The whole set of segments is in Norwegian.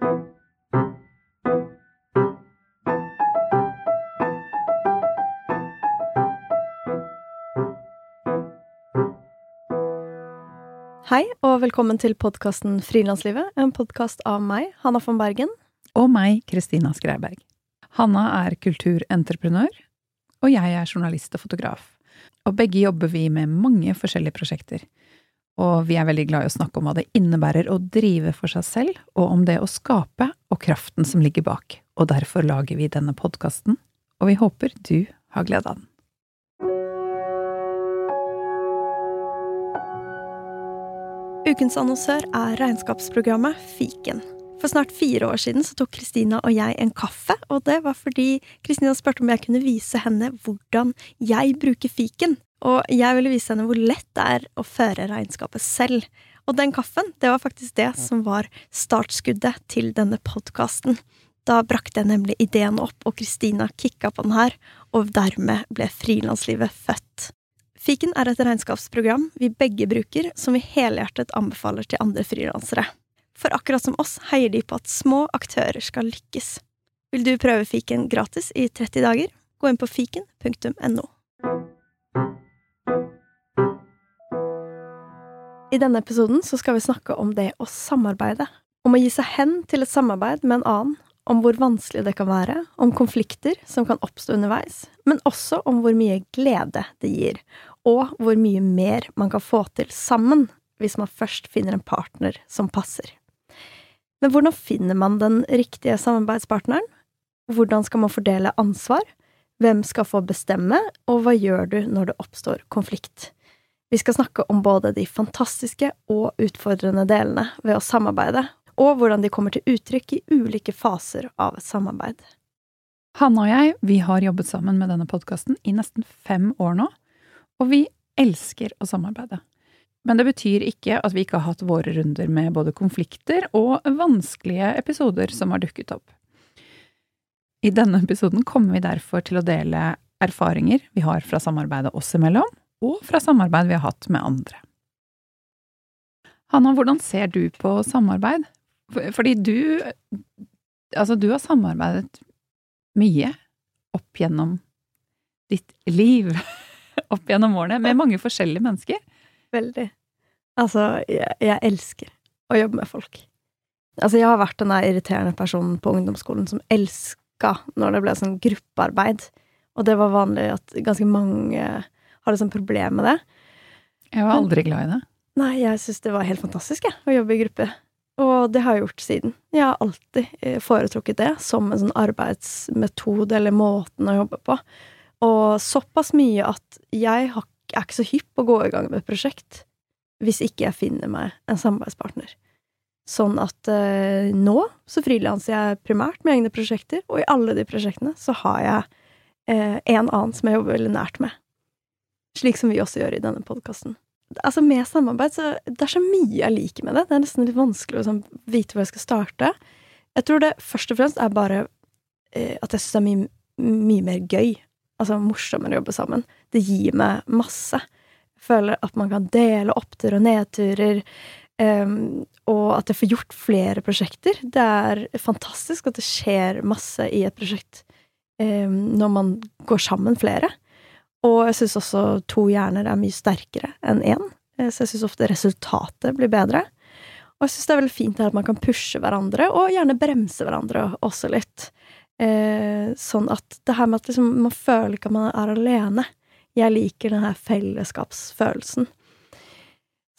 Hei, og velkommen til podkasten Frilanslivet. En podkast av meg, Hanna von Bergen. og meg, Kristina Skreiberg. Hanna er kulturentreprenør, og jeg er journalist og fotograf. Og begge jobber vi med mange forskjellige prosjekter. Og vi er veldig glad i å snakke om hva det innebærer å drive for seg selv, og om det å skape og kraften som ligger bak. Og derfor lager vi denne podkasten, og vi håper du har glede av den. Ukens annonsør er regnskapsprogrammet Fiken. For snart fire år siden så tok Kristina og jeg en kaffe, og det var fordi Kristina spurte om jeg kunne vise henne hvordan jeg bruker fiken. Og jeg ville vise henne hvor lett det er å føre regnskapet selv. Og den kaffen, det var faktisk det som var startskuddet til denne podkasten. Da brakte jeg nemlig ideen opp, og Kristina kicka på den her, og dermed ble frilanslivet født. Fiken er et regnskapsprogram vi begge bruker, som vi helhjertet anbefaler til andre frilansere. For akkurat som oss heier de på at små aktører skal lykkes. Vil du prøve fiken gratis i 30 dager? Gå inn på fiken.no. I denne episoden så skal vi snakke om det å samarbeide. Om å gi seg hen til et samarbeid med en annen. Om hvor vanskelig det kan være. Om konflikter som kan oppstå underveis. Men også om hvor mye glede det gir. Og hvor mye mer man kan få til sammen hvis man først finner en partner som passer. Men hvordan finner man den riktige samarbeidspartneren? Hvordan skal man fordele ansvar? Hvem skal få bestemme, og hva gjør du når det oppstår konflikt? Vi skal snakke om både de fantastiske og utfordrende delene ved å samarbeide, og hvordan de kommer til uttrykk i ulike faser av et samarbeid. Hanne og jeg, vi har jobbet sammen med denne podkasten i nesten fem år nå, og vi elsker å samarbeide. Men det betyr ikke at vi ikke har hatt våre runder med både konflikter og vanskelige episoder som har dukket opp. I denne episoden kommer vi derfor til å dele erfaringer vi har fra samarbeidet oss imellom, og fra samarbeid vi har hatt med andre. Hanna, hvordan ser du på samarbeid? Fordi du Altså, du har samarbeidet mye opp gjennom ditt liv, opp gjennom årene, med mange forskjellige mennesker. Veldig. Altså, jeg, jeg elsker å jobbe med folk. Altså, jeg har vært den der irriterende personen på ungdomsskolen som elska når det ble sånn gruppearbeid. Og det var vanlig at ganske mange hadde liksom problem med det. Jeg var aldri glad i det. Nei, jeg syns det var helt fantastisk, jeg, å jobbe i gruppe. Og det har jeg gjort siden. Jeg har alltid eh, foretrukket det som en sånn arbeidsmetode eller måten å jobbe på. Og såpass mye at jeg er ikke så hypp på å gå i gang med et prosjekt hvis ikke jeg finner meg en samarbeidspartner. Sånn at eh, nå så frilanser jeg primært med egne prosjekter, og i alle de prosjektene så har jeg eh, en annen som jeg jobber veldig nært med. Slik som vi også gjør i denne podkasten. Altså Med samarbeid så Det er så mye jeg liker med det. Det er nesten litt vanskelig å sånn, vite hvor jeg skal starte. Jeg tror det først og fremst er bare eh, at jeg syns det er mye, mye mer gøy. Altså morsommere å jobbe sammen. Det gir meg masse. Jeg føler at man kan dele oppturer og nedturer. em, og at jeg får gjort flere prosjekter. Det er fantastisk at det skjer masse i et prosjekt em, når man går sammen flere. Og jeg syns også to hjerner er mye sterkere enn én, eh, så jeg syns ofte resultatet blir bedre. Og jeg syns det er veldig fint at man kan pushe hverandre, og gjerne bremse hverandre også litt. Eh, sånn at det her med at liksom, man føler ikke at man er alene. Jeg liker den her fellesskapsfølelsen.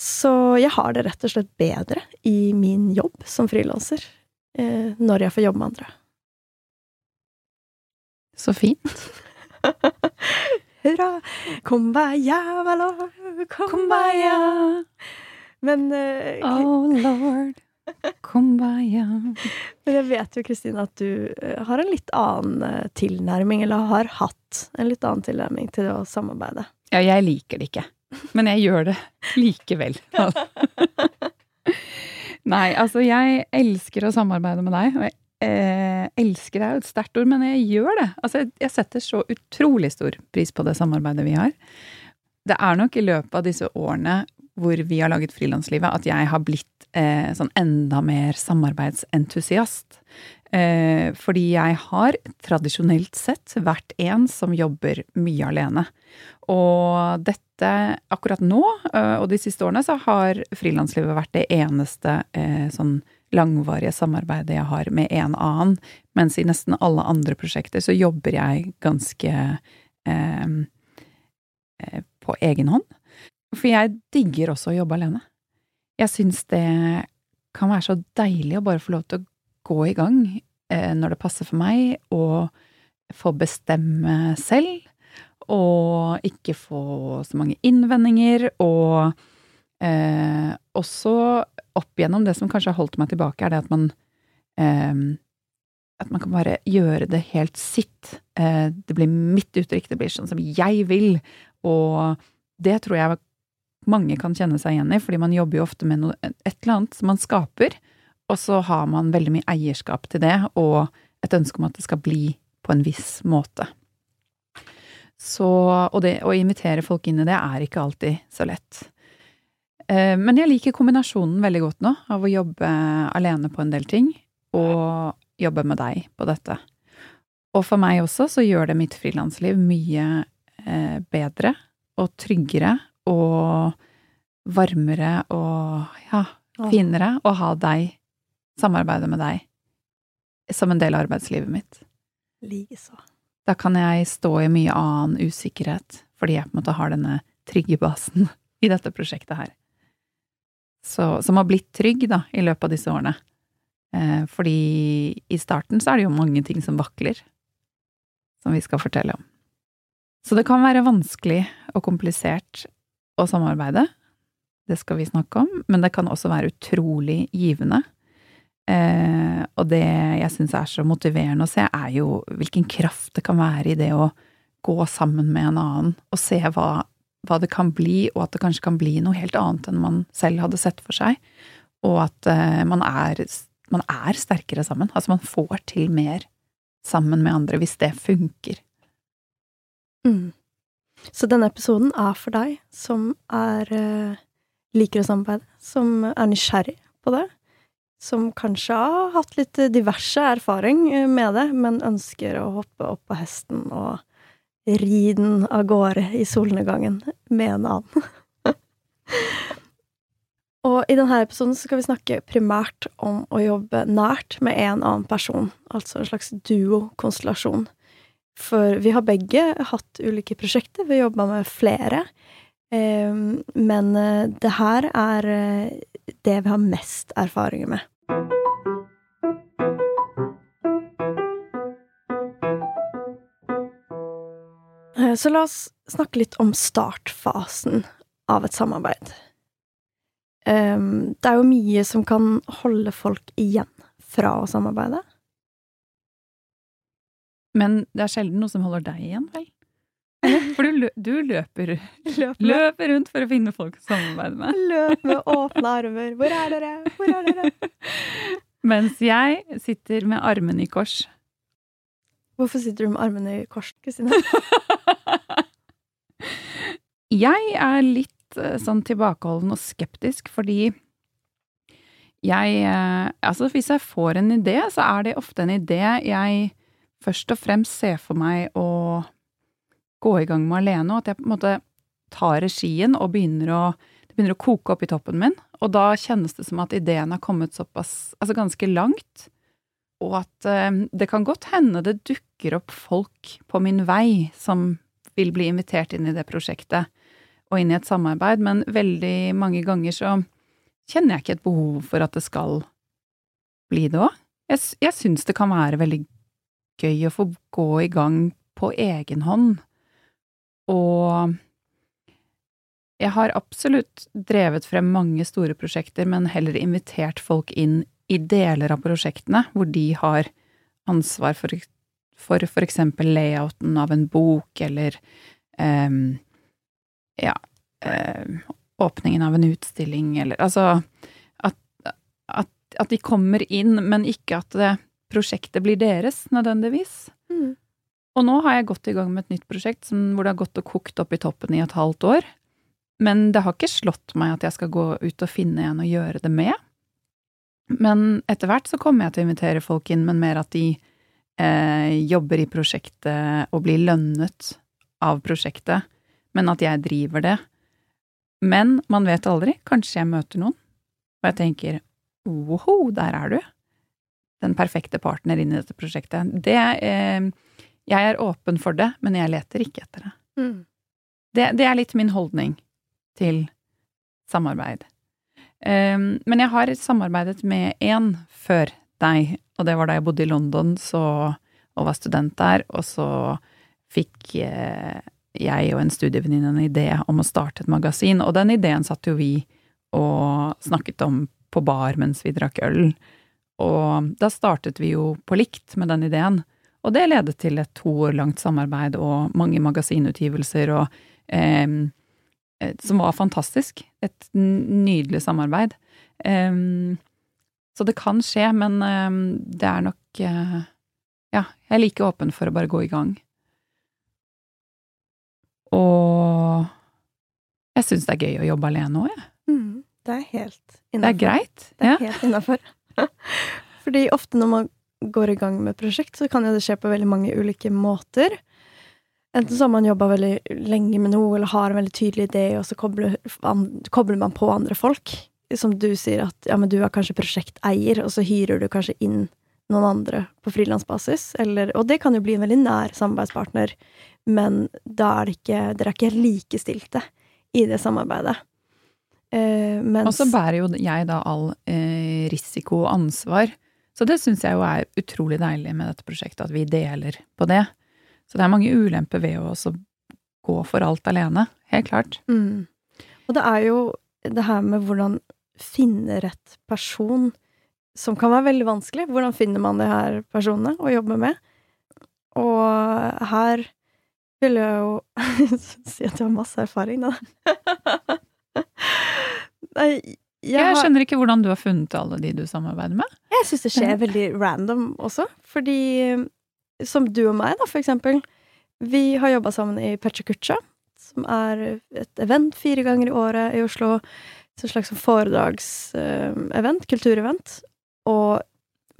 Så jeg har det rett og slett bedre i min jobb som frilanser, eh, når jeg får jobbe med andre. Så fint. Hurra! Kumbaya, valor, kumbaya. Men uh, Oh lord. Kumbaya. Men jeg vet jo, Kristine, at du eh, har en litt annen eh, tilnærming, eller har hatt en litt annen tilnærming til å samarbeide. Ja, jeg liker det ikke, men jeg gjør det likevel. Nei, altså, jeg elsker å samarbeide med deg, og jeg eh, elsker er jo et sterkt ord, men jeg gjør det. Altså, jeg, jeg setter så utrolig stor pris på det samarbeidet vi har. Det er nok i løpet av disse årene hvor vi har laget Frilanslivet, at jeg har blitt eh, sånn enda mer samarbeidsentusiast. Eh, fordi jeg har tradisjonelt sett vært en som jobber mye alene. Og dette, akkurat nå eh, og de siste årene, så har frilanslivet vært det eneste eh, sånn langvarige samarbeidet jeg har med en annen, mens i nesten alle andre prosjekter så jobber jeg ganske eh, eh på egen hånd. For jeg digger også å jobbe alene. Jeg syns det kan være så deilig å bare få lov til å gå i gang eh, når det passer for meg, og få bestemme selv, og ikke få så mange innvendinger, og eh, også opp igjennom det som kanskje har holdt meg tilbake, er det at man eh, at man kan bare gjøre det helt sitt. Eh, det blir mitt uttrykk, det blir sånn som jeg vil, og det tror jeg mange kan kjenne seg igjen i, fordi man jobber jo ofte med noe, et eller annet som man skaper, og så har man veldig mye eierskap til det, og et ønske om at det skal bli på en viss måte. Så, og det å invitere folk inn i det er ikke alltid så lett. Eh, men jeg liker kombinasjonen veldig godt nå, av å jobbe alene på en del ting, og jobbe med deg på dette. Og for meg også så gjør det mitt frilansliv mye eh, bedre og tryggere og varmere og ja, finere å ha deg, samarbeide med deg, som en del av arbeidslivet mitt. Likeså. Da kan jeg stå i mye annen usikkerhet, fordi jeg på en måte har denne trygge basen i dette prosjektet her. Så, som har blitt trygg, da, i løpet av disse årene. Eh, fordi i starten så er det jo mange ting som vakler, som vi skal fortelle om. Så det kan være vanskelig og komplisert å samarbeide. Det skal vi snakke om. Men det kan også være utrolig givende. Eh, og det jeg syns er så motiverende å se, er jo hvilken kraft det kan være i det å gå sammen med en annen og se hva, hva det kan bli, og at det kanskje kan bli noe helt annet enn man selv hadde sett for seg. Og at uh, man, er, man er sterkere sammen. Altså man får til mer sammen med andre hvis det funker. Mm. Så denne episoden er for deg som er uh, liker å samarbeide, som er nysgjerrig på det, som kanskje har hatt litt diverse erfaring eh, med det, men ønsker å hoppe opp på hesten og ri den av gårde i solnedgangen med en annen. og i denne episoden skal vi snakke primært om å jobbe nært med en annen person, altså en slags duokonstellasjon. For vi har begge hatt ulike prosjekter, vi har jobba med flere. Ehm, men eh, det her er eh, det vi har mest erfaringer med. Så la oss snakke litt om startfasen av et samarbeid. Ehm, det er jo mye som kan holde folk igjen fra å samarbeide. Men det er sjelden noe som holder deg igjen, vel? For du, lø- du løper, løper. løper rundt for å finne folk å samarbeide med. løp med åpne armer. Hvor er dere? Hvor er dere? Mens jeg sitter med armene i kors. Hvorfor sitter du med armene i kors, Kristine? Jeg er litt eh, sånn tilbakeholden og skeptisk, fordi jeg eh, Altså, hvis jeg får en idé, så er det ofte en idé jeg først og fremst ser for meg å gå i gang med alene, og at jeg på en måte tar regien og begynner å, det begynner å koke opp i toppen min. Og da kjennes det som at ideen har kommet såpass, altså ganske langt, og at eh, det kan godt hende det dukker opp folk på min vei som vil bli invitert inn i det prosjektet og inn i et samarbeid, men veldig mange ganger så kjenner jeg ikke et behov for at det skal bli det òg. Jeg, jeg syns det kan være veldig gøy å få gå i gang på egen hånd. Og jeg har absolutt drevet frem mange store prosjekter, men heller invitert folk inn i deler av prosjektene hvor de har ansvar for for f.eks. layouten av en bok, eller ehm, ja eh, åpningen av en utstilling, eller altså at, at, at de kommer inn, men ikke at det, prosjektet blir deres, nødvendigvis. Mm. Og nå har jeg gått i gang med et nytt prosjekt som, hvor det har gått og kokt opp i toppen i et halvt år. Men det har ikke slått meg at jeg skal gå ut og finne en og gjøre det med. Men etter hvert så kommer jeg til å invitere folk inn, men mer at de eh, jobber i prosjektet og blir lønnet av prosjektet, men at jeg driver det. Men man vet aldri, kanskje jeg møter noen, og jeg tenker woho, der er du. Den perfekte partner inn i dette prosjektet. Det eh, Jeg er åpen for det, men jeg leter ikke etter det. Mm. Det, det er litt min holdning til samarbeid. Um, men jeg har samarbeidet med én før deg, og det var da jeg bodde i London så, og var student der, og så fikk eh, jeg og en studievenninne en idé om å starte et magasin, og den ideen satt jo vi og snakket om på bar mens vi drakk øl, og da startet vi jo på likt med den ideen, og det ledet til et to år langt samarbeid og mange magasinutgivelser og eh, som var fantastisk. Et nydelig samarbeid. Eh, så det kan skje, men eh, det er nok uh, Ja, jeg er like åpen for å bare gå i gang. Og jeg syns det er gøy å jobbe alene òg, jeg. Mm. Det er helt Det er greit. Det er Ja. helt innafor. Fordi ofte når man går i gang med prosjekt, så kan jo det skje på veldig mange ulike måter. Enten så har man jobba veldig lenge med noe, eller har en veldig tydelig idé, og så kobler, kobler man på andre folk. Som du sier at ja, men du er kanskje prosjekteier, og så hyrer du kanskje inn noen andre på frilansbasis. Og det kan jo bli en veldig nær samarbeidspartner, men da er det ikke Dere er ikke likestilte i det samarbeidet. Eh, Og så bærer jo jeg da all eh, risiko og ansvar. Så det syns jeg jo er utrolig deilig med dette prosjektet, at vi deler på det. Så det er mange ulemper ved å også gå for alt alene. Helt klart. Mm. Og det er jo det her med hvordan finne rett person som kan være veldig vanskelig. Hvordan finner man de her personene å jobbe med? Og her vil jeg jo si at jeg har masse erfaring, da. Nei, jeg, Jeg skjønner ikke hvordan du har funnet alle de du samarbeider med. jeg syns det skjer veldig random også. Fordi som du og meg, da, for eksempel. Vi har jobba sammen i Pecha som er et event fire ganger i året i Oslo. Et slags foredragsevent, kulturevent. Og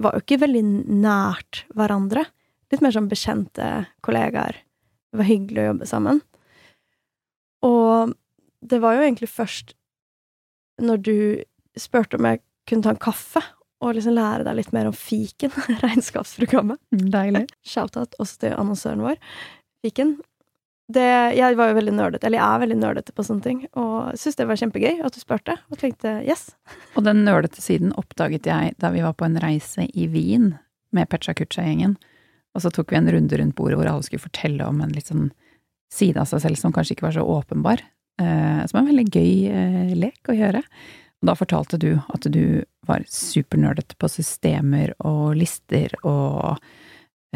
var jo ikke veldig nært hverandre. Litt mer som bekjente kollegaer. Det var hyggelig å jobbe sammen. Og det var jo egentlig først når du spurte om jeg kunne ta en kaffe, og liksom lære deg litt mer om fiken, regnskapsprogrammet. Deilig. Shout-out også til annonsøren vår, Fiken. Det, jeg var jo veldig nerdete, eller jeg er veldig nerdete på sånne ting, og syntes det var kjempegøy at du spurte, og tenkte yes. Og den nerdete siden oppdaget jeg da vi var på en reise i Wien med Pecha Kucha-gjengen. Og så tok vi en runde rundt bordet hvor alle skulle fortelle om en litt sånn side av seg selv som kanskje ikke var så åpenbar. Eh, som er en veldig gøy eh, lek å gjøre. Og da fortalte du at du var supernerdete på systemer og lister og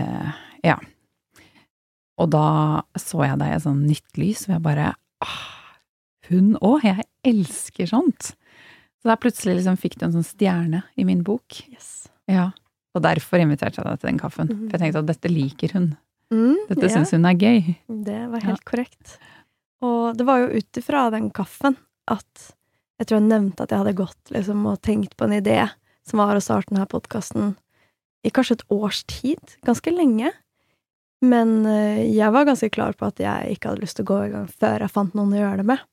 eh, ja. Og da så jeg deg i et sånn nytt lys, og jeg bare ah, Hun òg! Jeg elsker sånt! Så da plutselig liksom fikk du en sånn stjerne i min bok. yes. Ja. Og derfor inviterte jeg deg til den kaffen. Mm. For jeg tenkte at dette liker hun. Mm, Dette ja, syns hun er gøy. Det var Ja. helt korrekt. Og det var jo ut ifra den kaffen at jeg tror jeg nevnte at jeg hadde gått liksom, og tenkt på en idé som var å starte denne podkasten i kanskje et års tid. Ganske lenge. Men eh, jeg var ganske klar på at jeg ikke hadde lyst til å gå i gang før jeg fant noen å gjøre det med.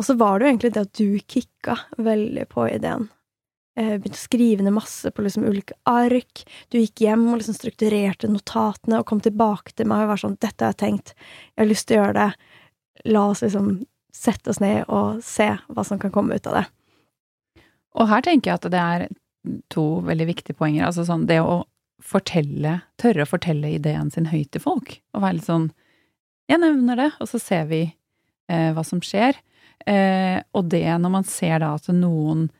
Og så var det jo egentlig det at du kicka veldig på ideen. Eh, Begynte å skrive ned masse på liksom ulike ark. Du gikk hjem og liksom strukturerte notatene og kom tilbake til meg og var sånn 'Dette har jeg tenkt. Jeg har lyst til å gjøre det. La oss liksom sette oss ned og se hva som kan komme ut av det'. Og her tenker jeg at det er to veldig viktige poenger. Altså sånn det å fortelle, tørre å fortelle ideen sin høyt til folk. Og være litt sånn Jeg nevner det, og så ser vi eh, hva som skjer. Eh, og det når man ser da at noen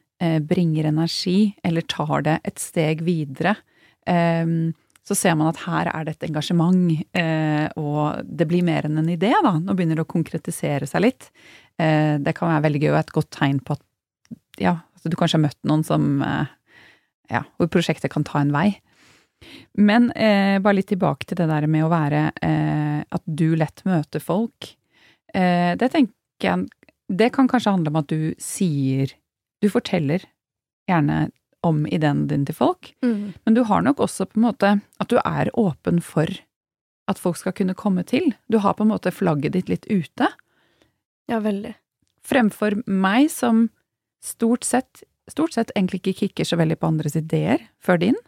bringer energi, eller tar det et steg videre, eh, så ser man at her er det et engasjement, eh, og det blir mer enn en idé, da. Nå begynner det å konkretisere seg litt. Eh, det kan være veldig gøy og et godt tegn på at ja, altså du kanskje har møtt noen som eh, Ja, hvor prosjektet kan ta en vei. Men eh, bare litt tilbake til det der med å være eh, At du lett møter folk. Eh, det tenker jeg Det kan kanskje handle om at du sier Du forteller gjerne om ideen din til folk, Mm. men du har nok også på en måte at du er åpen for at folk skal kunne komme til. Du har på en måte flagget ditt litt ute. Ja, veldig. Fremfor meg som stort sett, stort sett egentlig ikke kikker så veldig på andres ideer før din.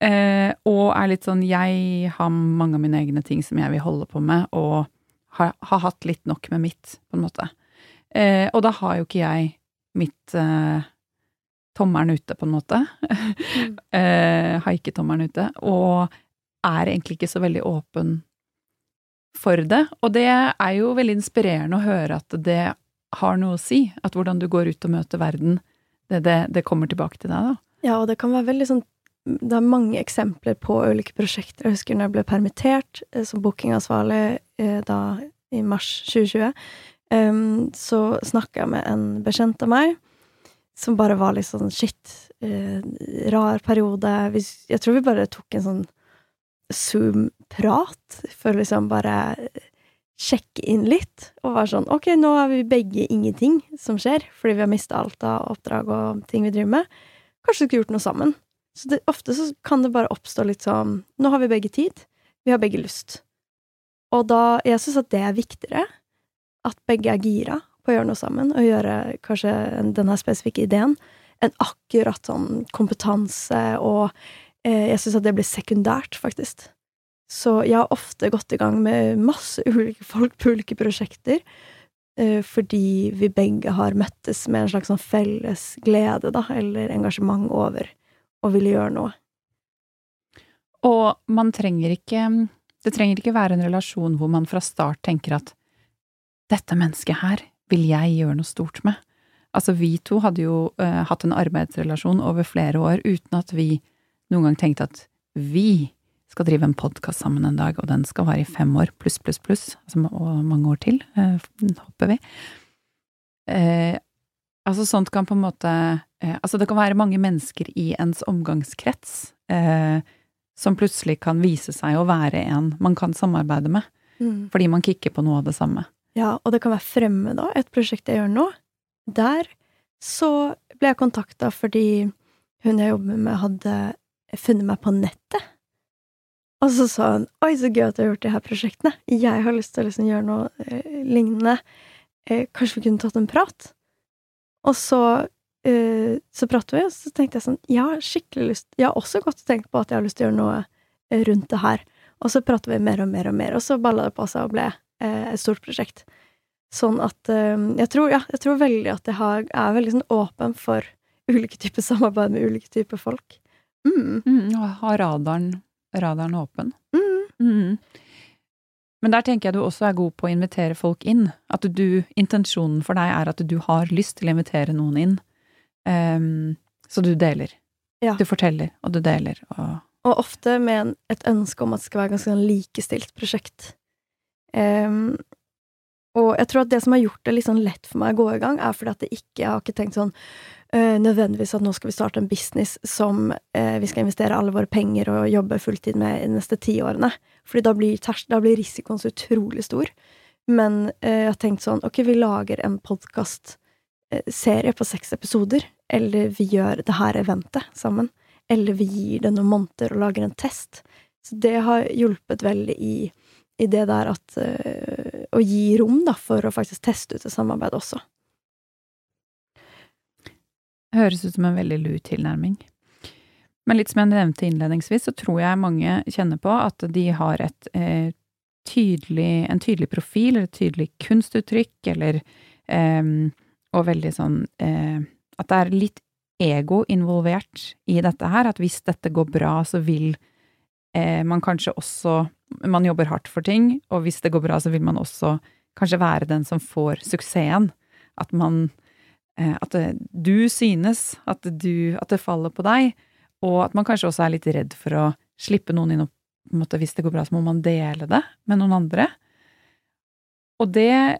Eh, og er litt sånn Jeg har mange av mine egne ting som jeg vil holde på med, og har, har hatt litt nok med mitt, på en måte. Eh, og da har jo ikke jeg mitt eh, tommelen ute, på en måte. eh, har ikke ute. Og er egentlig ikke så veldig åpen for det. Og det er jo veldig inspirerende å høre at det har noe å si. At hvordan du går ut og møter verden, det, det, det kommer tilbake til deg, da. Ja, og det kan være veldig sånn Det er mange eksempler på ulike prosjekter. Jeg husker når jeg ble permittert eh, som bookingansvarlig eh, da i mars 2020, em, så snakka jeg med en bekjent av meg som bare var litt sånn shit, uh, rar periode. Vi, jeg tror vi bare tok en sånn Zoom-prat for liksom bare sjekke inn litt, og var sånn ok, nå har vi begge ingenting som skjer, fordi vi har mista alt av oppdrag og ting vi driver med. Kanskje vi skulle gjort noe sammen. Så det, ofte så kan det bare oppstå litt sånn Nå har vi begge tid, vi har begge lyst. Og da Jeg syns at det er viktigere. At begge er gira på å gjøre noe sammen, og gjøre kanskje denne spesifikke ideen, enn akkurat sånn kompetanse og eh, Jeg syns at det blir sekundært, faktisk. Så jeg har ofte gått i gang med masse ulike folk på ulike prosjekter, eh, fordi vi begge har møttes med en slags sånn felles glede, da, eller engasjement over å ville gjøre noe. Og man trenger ikke Det trenger ikke være en relasjon hvor man fra start tenker at dette mennesket her vil jeg gjøre noe stort med. Altså, vi to hadde jo uh, hatt en arbeidsrelasjon over flere år uten at vi noen gang tenkte at vi skal drive en podkast sammen en dag, og den skal vare i fem år, pluss, pluss, pluss, altså, og mange år til, uh, håper vi. Uh, altså, sånt kan på en måte uh, Altså, det kan være mange mennesker i ens omgangskrets som plutselig kan vise seg å være en man kan samarbeide med, fordi man kikker på noe av det samme. Ja, og det kan være fremme, da, et prosjekt jeg gjør nå. Der så ble jeg kontakta fordi hun jeg jobber med, hadde funnet meg på nettet. Og så sa hun 'oi, så gøy at du har gjort de her prosjektene'. Jeg har lyst til å liksom gjøre noe eh, lignende. Eh, kanskje vi kunne tatt en prat? Og så eh, så pratet vi, og så tenkte jeg sånn Jeg har skikkelig lyst Jeg har også godt tenkt på at jeg har lyst til å gjøre noe eh, rundt det her. Og så pratet vi mer og mer og mer, og så balla det på seg og ble et stort prosjekt. Sånn at eh, jeg tror, ja, jeg tror veldig at jeg har, er veldig sånn åpen for ulike typer samarbeid med ulike typer folk. Mm. Mm, ha radaren, radaren åpen. Mm. Mm. Men der tenker jeg du også er god på å invitere folk inn. At du, intensjonen for deg er at du har lyst til å invitere noen inn. Um, så du deler. Ja. Du forteller, og du deler, og Og ofte med en, et ønske om at det skal være ganske sånn likestilt prosjekt. Em, og jeg tror at det som har gjort det litt sånn lett for meg å gå i gang, er fordi at det ikke, jeg har ikke tenkt sånn øh, nødvendigvis at nå skal vi starte en business som øh, vi skal investere alle våre penger og jobbe fulltid med de neste ti årene. Fordi da blir, da blir risikoen så utrolig stor. Men øh, jeg har tenkt sånn, ok, vi lager en podkastserie på seks episoder, eller vi gjør det her eventet sammen eller vi gir det noen måneder og lager en test. Så det har hjulpet veldig i, i det der at uh, Å gi rom, da, for å faktisk teste ut et samarbeid også. høres ut som en veldig lur tilnærming. Men litt som jeg nevnte innledningsvis, så tror jeg mange kjenner på at de har et eh, tydelig, en tydelig profil, eller et tydelig kunstuttrykk, eller eh, Og veldig sånn eh, At det er litt ego involvert i dette her, at hvis dette går bra, så vil eh, man kanskje også Man jobber hardt for ting, og hvis det går bra, så vil man også kanskje være den som får suksessen. At man eh, At du synes, at, du, at det faller på deg, og at man kanskje også er litt redd for å slippe noen inn og på en måte, Hvis det går bra, så må man dele det med noen andre. Og det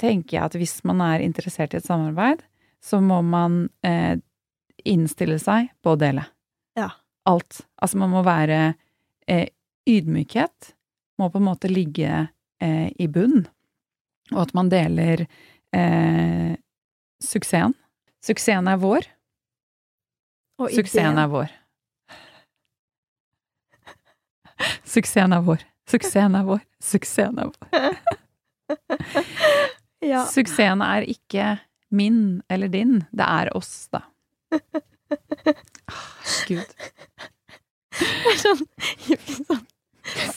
tenker jeg at hvis man er interessert i et samarbeid, så må man eh, innstille seg på å dele. Ja. Alt. Altså man må være eh, Ydmykhet må på en måte ligge eh, i bunn, og at man deler eh, suksessen. Suksessen er vår. Og Suksessen er vår. Suksessen er vår. Suksessen er vår. Suksessen er vår. Ja. Suksessen er ikke min eller din, det er oss, da. Herregud. Gud. Det er sånn, sånn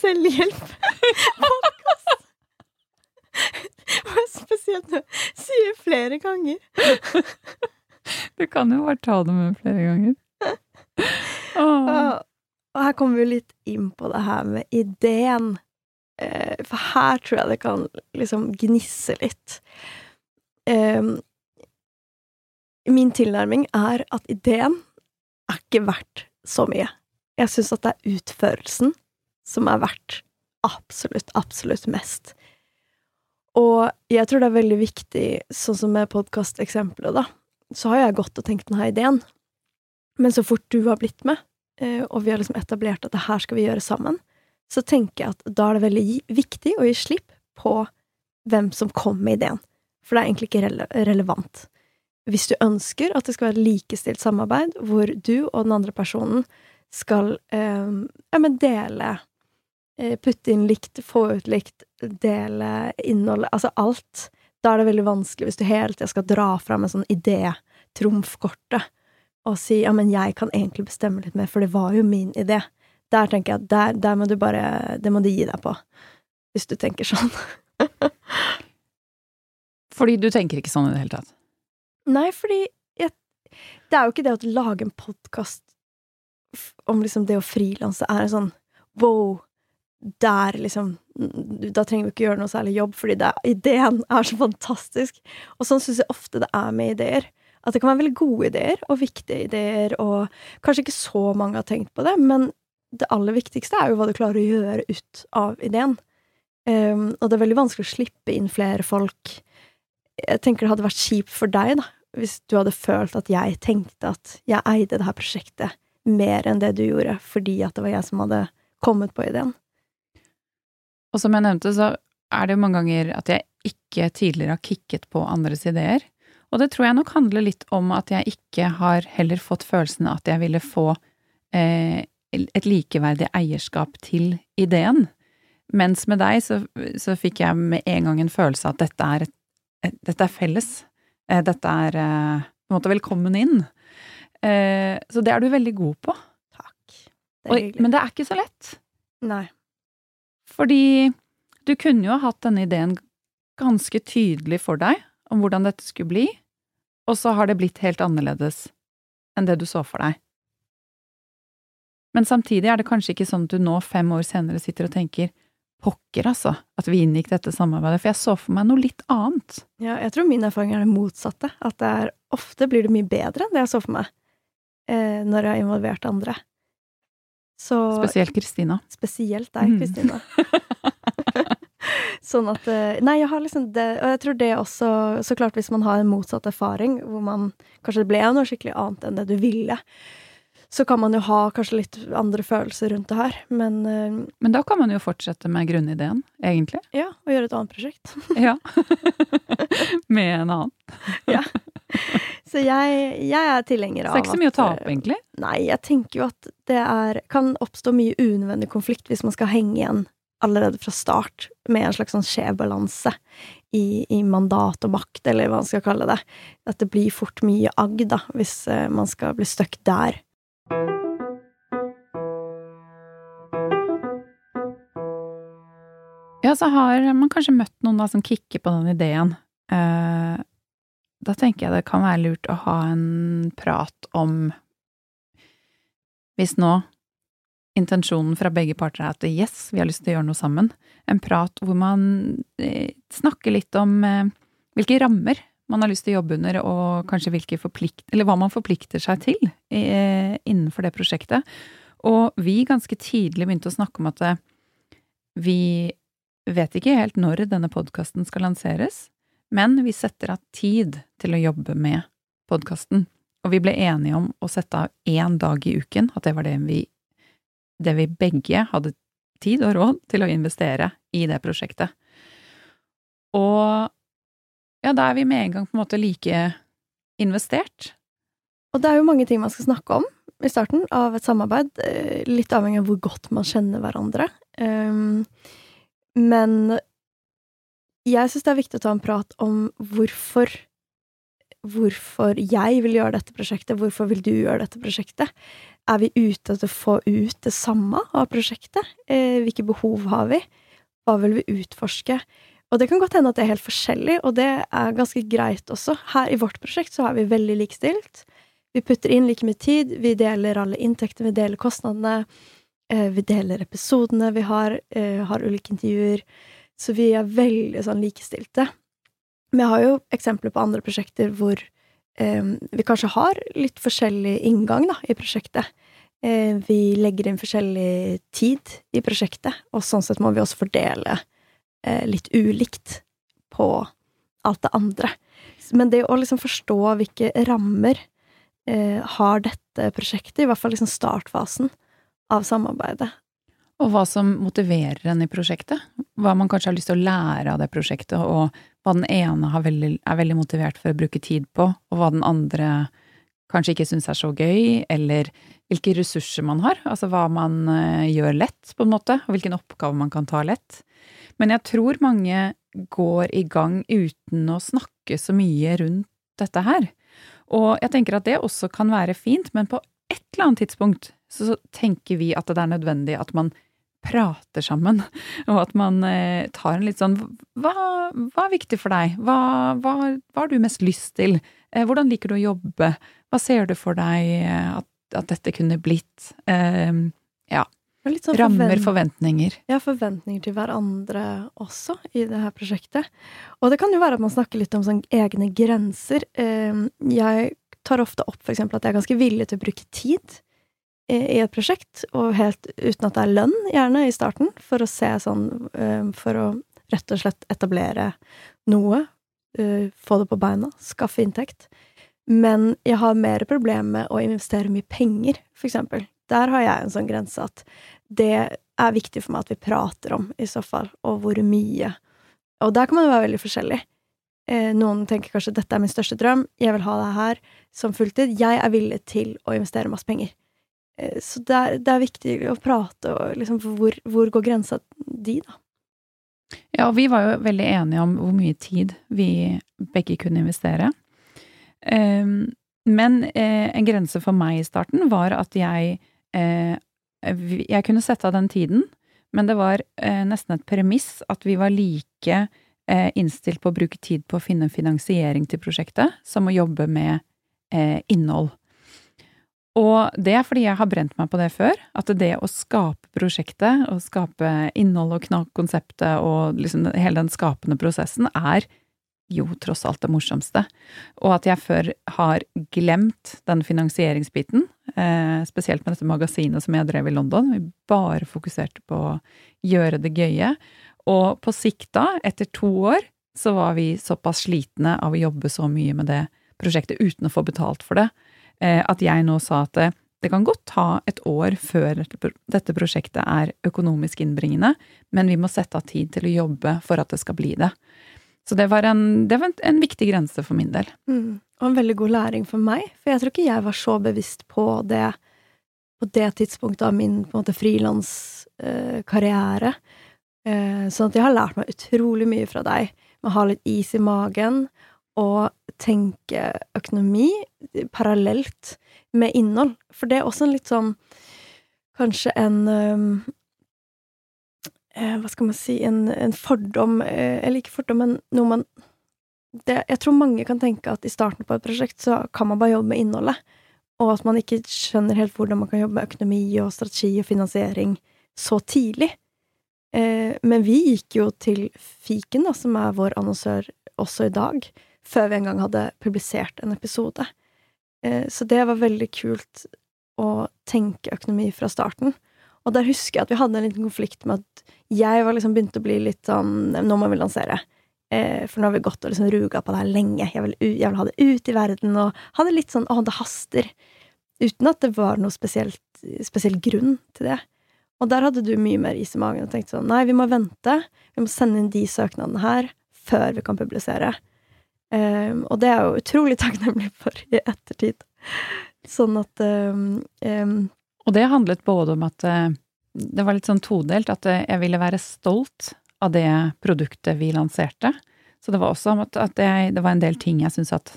selvhjelp-podkast. Og spesielt når jeg sier flere ganger. Du kan jo bare ta det med flere ganger. Oh. Og, og her kommer vi litt inn på det her med ideen. Eh, for her tror jeg det kan liksom gnisse litt. Min tilnærming er at ideen er ikke verdt så mye. Jeg syns at det er utførelsen som er verdt absolutt, absolutt mest. Og jeg tror det er veldig viktig, sånn som med podkasteksempelet, da, så har jeg gått og tenkt denne ideen, men så fort du har blitt med, eh, og vi har liksom etablert at det her skal vi gjøre sammen, så tenker jeg at da er det veldig viktig å gi slipp på hvem som kom med ideen, for det er egentlig ikke rele relevant. Hvis du ønsker at det skal være et likestilt samarbeid, hvor du og den andre personen skal eh, ja, dele Putte inn likt, få ut likt, dele innholdet Altså alt. Da er det veldig vanskelig hvis du hele tida skal dra fram en sånn idé, trumfkortet, og si ja, men jeg kan egentlig bestemme litt mer, for det var jo min idé. Der tenker jeg at der, der må du bare Det må du gi deg på. Hvis du tenker sånn. Fordi du tenker ikke sånn i det hele tatt. Nei, fordi jeg, det er jo ikke det å lage en podkast om liksom det å frilanse er en sånn wow, der liksom Da trenger vi ikke gjøre noe særlig jobb, fordi det, ideen er så fantastisk. Og sånn syns jeg ofte det er med ideer. At det kan være veldig gode ideer, og viktige ideer, og kanskje ikke så mange har tenkt på det, men det aller viktigste er jo hva du klarer å gjøre ut av ideen. Um, og det er veldig vanskelig å slippe inn flere folk. Jeg tenker det hadde vært kjipt for deg, da, hvis du hadde følt at jeg tenkte at jeg eide det her prosjektet mer enn det du gjorde, fordi at det var jeg som hadde kommet på ideen. Og som jeg nevnte, så er det jo mange ganger at jeg ikke tidligere har kicket på andres ideer. Og det tror jeg nok handler litt om at jeg ikke har heller fått følelsen av at jeg ville få eh, et likeverdig eierskap til ideen. Mens med deg så, så fikk jeg med en gang en følelse av at dette er, et, et, dette er felles. Eh, dette er eh, på en måte velkommen inn. Eh, så det er du veldig god på. Takk. Det Og, men det er ikke så lett. Nei. Fordi du kunne jo ha hatt denne ideen ganske tydelig for deg om hvordan dette skulle bli, og så har det blitt helt annerledes enn det du så for deg. Men samtidig er det kanskje ikke sånn at du nå, fem år senere, sitter og tenker pokker, altså, at vi inngikk dette samarbeidet, for jeg så for meg noe litt annet. Ja, jeg tror min erfaring er det motsatte. At det er ofte blir det mye bedre enn det jeg så for meg, eh, når jeg har involvert andre. Så Spesielt Kristina. Spesielt deg, Mm. Kristina. sånn at eh, Nei, jeg har liksom det Og jeg tror det også Så klart, hvis man har en motsatt erfaring, hvor man Kanskje det ble noe skikkelig annet enn det du ville, så kan man jo ha kanskje litt andre følelser rundt det her. Men eh, Men da kan man jo fortsette med grunnideen, egentlig. ja, og gjøre et annet prosjekt. Ja. med en annen. ja. Så jeg, jeg er tilhenger Så at... det er ikke så mye å ta opp, eh, egentlig. Nei, jeg tenker jo at det er Kan oppstå mye unødvendig konflikt hvis man skal henge igjen allerede fra start med en slags sånn skjev balanse i, i mandat og makt, eller hva man skal kalle det. At det blir fort mye agg, da, hvis eh, man skal bli stuck der. Ja, så har man kanskje møtt noen da som kicker på den ideen. Eh, da tenker jeg det kan være lurt å ha en prat om Hvis nå intensjonen fra begge parter er at yes, vi har lyst til å gjøre noe sammen, en prat hvor man eh, snakker litt om eh, hvilke rammer man har lyst til å jobbe under, og kanskje hvilke forplikt, eller hva man forplikter seg til eh, innenfor det prosjektet. Og vi ganske tidlig begynte å snakke om at eh, vi vet ikke helt når denne podkasten skal lanseres, men vi setter av tid til å jobbe med podkasten. Og vi ble enige om å sette av én dag i uken, at det var det vi, det vi begge hadde tid og råd til å investere i det prosjektet. Og ja, da er vi med en gang på en måte like investert. Og det er jo mange ting man skal snakke om i starten av et samarbeid, eh, litt avhengig av hvor godt man kjenner hverandre. Um, men jeg syns det er viktig å ta en prat om hvorfor Hvorfor jeg vil gjøre dette prosjektet, hvorfor vil du gjøre dette prosjektet? Er vi ute etter å få ut det samme av prosjektet? Eh, hvilke behov har vi? Hva vil vi utforske? Og det kan godt hende at det er helt forskjellig, og det er ganske greit også. Her i vårt prosjekt så er vi veldig likestilt. Vi putter inn like mye tid, vi deler alle inntektene, vi deler kostnadene. Eh, vi deler episodene vi har, eh, har ulike intervjuer. Så vi er veldig sånn likestilte. Men jeg har jo eksempler på andre prosjekter hvor eh, vi kanskje har litt forskjellig inngang da, i prosjektet. Vi legger inn forskjellig tid i prosjektet, og sånn sett må vi også fordele litt ulikt på alt det andre. Men det å liksom forstå hvilke rammer eh, har dette prosjektet, i hvert fall liksom startfasen av samarbeidet, Og hva som motiverer en i prosjektet. Hva man kanskje har lyst til å lære av det prosjektet, og hva den ene veldig, er veldig motivert for å bruke tid på, og hva den andre kanskje ikke syns er så gøy, eller hvilke ressurser man har, altså hva man uh, gjør lett, på en måte, og hvilken oppgave man kan ta lett. Men jeg tror mange går i gang uten å snakke så mye rundt dette her. Og jeg tenker at det også kan være fint, men på et eller annet tidspunkt så tenker vi at det er nødvendig at man prater sammen, og at man eh, tar en litt sånn hva, hva, er viktig for deg? Hva, hva, hva, har du mest lyst til? Eh, hvordan liker du å jobbe? Hva ser du for deg eh, at, at dette kunne blitt? Eh, ja. Sånn Rammer, forvent forventninger. Ja, forventninger til hverandre også i det her prosjektet. Og det kan jo være at man snakker litt om sånn egne grenser. Eh, jeg tar ofte opp eksempel at jeg er ganske villig til å bruke tid i et prosjekt, og helt uten at det er lønn, gjerne, i starten, for å se sånn eh, For å rett og slett etablere noe, eh, få det på beina, skaffe inntekt. Men jeg har mer problemer med å investere mye penger, for eksempel. Der har jeg en sånn grense at det er viktig for meg at vi prater om, i så fall, og hvor mye. Og der kan man jo være veldig forskjellig. Eh, noen tenker kanskje dette er min største drøm, jeg vil ha det her som fulltid. Jeg er villig til å investere masse penger. Eh, så det er, det er, viktig å prate og liksom hvor, hvor går grensa di, da? Ja, og vi var jo veldig enige om hvor mye tid vi begge kunne investere. Men eh, en grense for meg i starten var at jeg eh, Jeg kunne sette av den tiden, men det var eh, nesten et premiss at vi var like eh, innstilt på å bruke tid på å finne finansiering til prosjektet som å jobbe med eh, innhold. Og det er fordi jeg har brent meg på det før, at det å skape prosjektet, og skape innhold og knakke konseptet og liksom hele den skapende prosessen, er jo tross alt det morsomste. Og at jeg før har glemt den finansieringsbiten, eh, spesielt med dette magasinet som jeg drev i London. Vi bare fokuserte på å gjøre det gøye. Og på sikt da, etter to år, så var vi såpass slitne av å jobbe så mye med det prosjektet uten å få betalt for det, Eh, at jeg nå sa at det, det kan godt ta et år før dette prosjektet er økonomisk innbringende, men vi må sette av tid til å jobbe for at det skal bli det. Så det var en, det var en, en viktig grense for min del. Mm. Og en veldig god læring for meg, for jeg tror ikke jeg var så bevisst på det på det tidspunktet av min frilanskarriere. Eh, eh, sånn at jeg har lært meg utrolig mye fra deg med å ha litt is i magen og tenke økonomi parallelt med innhold. For det er også en litt sånn Kanskje en um, Hva skal man si En, en fordom eh, Eller ikke fordom, men noe man det, Jeg tror mange kan tenke at i starten på et prosjekt så kan man bare jobbe med innholdet. Og at man ikke skjønner helt hvordan man kan jobbe med økonomi og strategi og finansiering så tidlig. Eh, men vi gikk jo til Fiken, da, som er vår annonsør også i dag, før vi engang hadde publisert en episode. Eh, så det var veldig kult å tenke økonomi fra starten. Og der husker jeg at vi hadde en liten konflikt med at jeg var liksom begynt å bli litt sånn Nå må vi lansere. Eh, for nå har vi gått og liksom ruga på det her lenge. Jeg vil, jeg vil ha det ut i verden. Og hadde litt sånn Å, det haster. Uten at det var noe spesielt, spesiell grunn til det. Og der hadde du mye mer is i magen og tenkte sånn Nei, vi må vente. Vi må sende inn de søknadene her før vi kan publisere. Um, og det er jeg jo utrolig takknemlig for i ettertid. Sånn at um, um, Og det handlet både om at eh, det var litt sånn todelt, at eh, jeg ville være stolt av det produktet vi lanserte. Så det var også om at, at jeg, det var en del ting jeg syntes at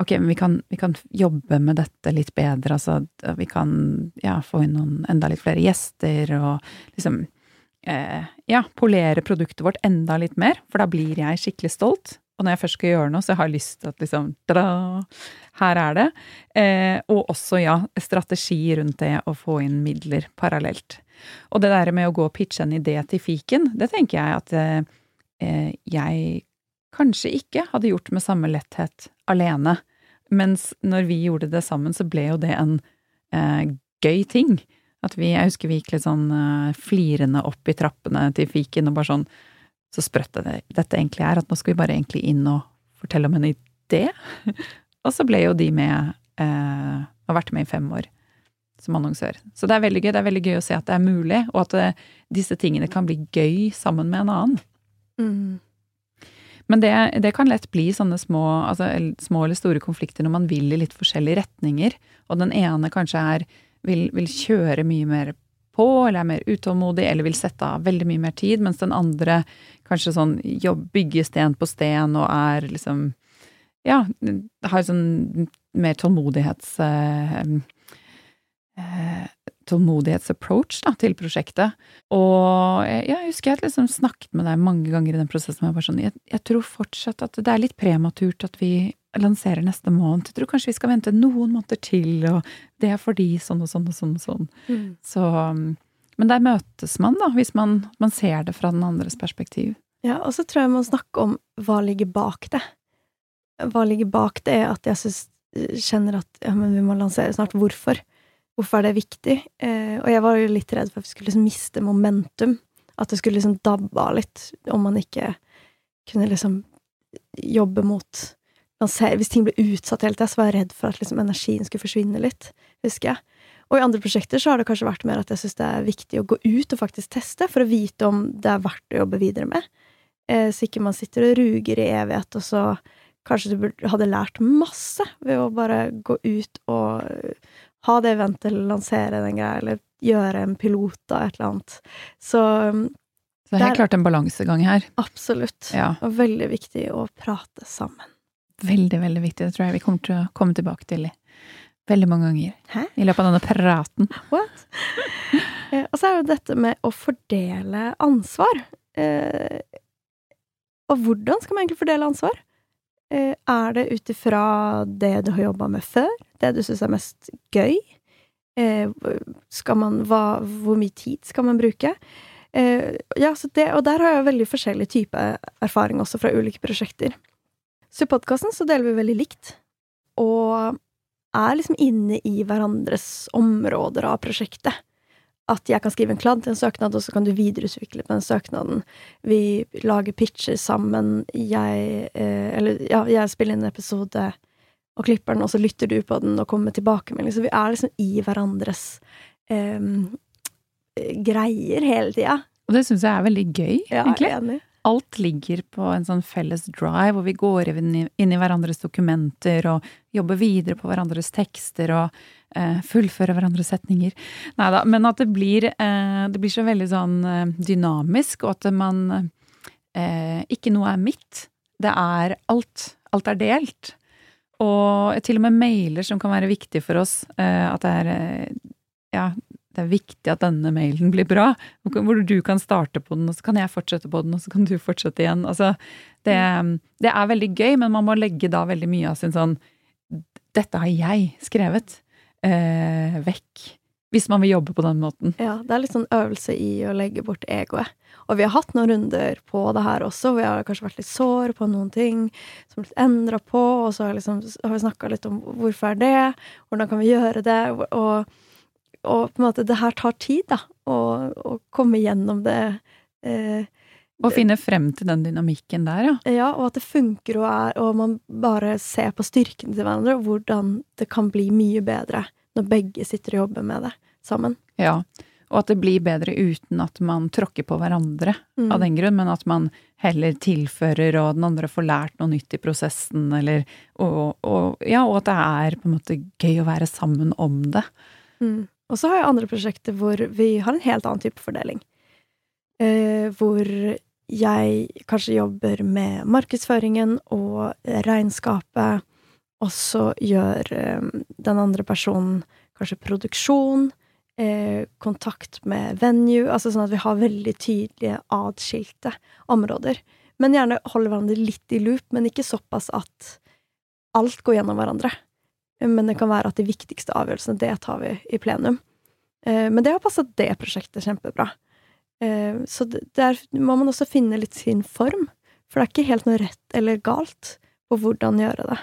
ok, men vi kan, vi kan jobbe med dette litt bedre, altså vi kan ja, få inn noen enda litt flere gjester og liksom eh, ja, polere produktet vårt enda litt mer, for da blir jeg skikkelig stolt. Og når jeg først skal gjøre noe, så har jeg lyst til at liksom da her er det. Eh, og også, ja, strategi rundt det å få inn midler parallelt. Og det der med å gå og pitche en idé til fiken, det tenker jeg at eh, jeg kanskje ikke hadde gjort med samme letthet alene. Mens når vi gjorde det sammen, så ble jo det en eh, gøy ting. At vi, jeg husker vi gikk litt sånn eh, flirende opp i trappene til fiken og bare sånn Så sprøtt det, dette egentlig er, at nå skal vi bare egentlig inn og fortelle om en idé. og så ble jo de med, eh, og vært med i fem år som annonsør. Så det er veldig gøy. Det er veldig gøy å se at det er mulig, og at det, disse tingene kan bli gøy sammen med en annen. mm, Men det, det kan lett bli sånne små, altså, små eller store konflikter når man vil i litt forskjellige retninger, og den ene kanskje er vil, vil kjøre mye mer på, eller er mer utålmodig, eller vil sette av veldig mye mer tid, mens den andre kanskje sånn bygger sten på sten og er liksom Ja, har sånn mer tålmodighets... Eh, eh, tålmodighetsapproach da, til prosjektet. Og jeg, jeg husker jeg liksom snakket med deg mange ganger i den prosessen. Og jeg, var sånn, jeg, jeg tror fortsatt at det er litt prematurt at vi lanserer neste måned. Jeg tror kanskje vi skal vente noen måneder til, og det er fordi sånn og sånn og sånn og sånn. mm. Så, um, men der møtes man, da, hvis man, man ser det fra den andres perspektiv. Ja, og så tror jeg man snakker om hva ligger bak det. Hva ligger bak det, er at jeg synes, kjenner at ja, men vi må lansere snart. Hvorfor? Hvorfor er det viktig? Eh, og jeg var jo litt redd for at vi skulle liksom miste momentum. At det skulle liksom dabbe av litt, om man ikke kunne liksom jobbe mot Hvis ting ble utsatt hele tida, så var jeg redd for at liksom energien skulle forsvinne litt, husker jeg. Og i andre prosjekter så har det kanskje vært mer at jeg syns det er viktig å gå ut og faktisk teste, for å vite om det er verdt å jobbe videre med. Eh, så ikke man sitter og ruger i evighet, og så kanskje du hadde lært masse ved å bare gå ut og eh, ha det eventet, eller lansere den greia, eller gjøre en pilot av et eller annet. Så um, Så det er helt klart en balansegang her. absolutt. Ja, Og veldig viktig å prate sammen. Veldig, veldig viktig. Det tror jeg vi kommer til å komme tilbake til veldig mange ganger Hæ? i løpet av denne praten. What? Eh, og så er jo dette med å fordele ansvar. Eh, og hvordan skal man egentlig fordele ansvar? Eh, er det ut ifra det du har jobba med før? Det du syns er mest gøy? Skal man, hva, hvor mye tid skal man bruke? Ja, så det, og der har jeg veldig forskjellig type erfaring også fra ulike prosjekter. Så i podkasten så deler vi veldig likt, og er liksom inne i hverandres områder av prosjektet. At jeg kan skrive en kladd til en søknad, og så kan du videreutvikle på den søknaden. Vi lager pitcher sammen. Jeg eh, Eller ja, jeg spiller inn en episode og klipper den, og så lytter du på den og kommer med tilbakemelding. Så vi er liksom i hverandres eh, greier hele tida. Og det syns jeg er veldig gøy, Ja, egentlig. jeg er enig. Alt ligger på en sånn felles drive, hvor vi går inn i, inn i hverandres dokumenter og jobber videre på hverandres tekster og eh, fullfører hverandres setninger. Nei da, men at det blir, eh, det blir så veldig sånn eh, dynamisk, og at man eh, Ikke noe er mitt. Det er alt. Alt er delt. Og til og med mailer som kan være viktig for oss. Eh, at det er eh, Ja, det er viktig at denne mailen blir bra. Hvor du kan starte på den, og så kan jeg fortsette på den, og så kan du fortsette igjen. Altså, det, det er veldig gøy, men man må legge da veldig mye av sin sånn Dette har jeg skrevet. Eh, vekk. Hvis man vil jobbe på den måten. Ja, det er litt sånn øvelse i å legge bort egoet. Og vi har hatt noen runder på det her også, hvor vi har kanskje vært litt sår på noen ting som er blitt endra på, og så har, liksom, har vi snakka litt om hvorfor er det, hvordan kan vi gjøre det, og, og på en måte Det her tar tid, da, å, å komme gjennom det. Eh, Og finne frem til den dynamikken der, ja. ja, og at det funker, og, er, og man bare ser på styrkene til hverandre, og hvordan det kan bli mye bedre når begge sitter og jobber med det sammen. Ja. Og at det blir bedre uten at man tråkker på hverandre Mm. av den grunn, men at man heller tilfører, og den andre får lært noe nytt i prosessen, eller og, og, Ja, og at det er på en måte gøy å være sammen om det. Mm. Og så har jeg andre prosjekter hvor vi har en helt annen type fordeling. Eh, hvor jeg kanskje jobber med markedsføringen og regnskapet, og så gjør eh, den andre personen kanskje produksjon, eh, kontakt med venue, altså sånn at vi har veldig tydelige adskilte områder. Men gjerne holde hverandre litt i loop, men ikke såpass at alt går gjennom hverandre. Men det kan være at de viktigste avgjørelsene, det tar vi i plenum. Eh, Men det har passet det prosjektet kjempebra. Eh, Så der må man også finne litt sin form. For det er ikke helt noe rett eller galt på hvordan gjøre det.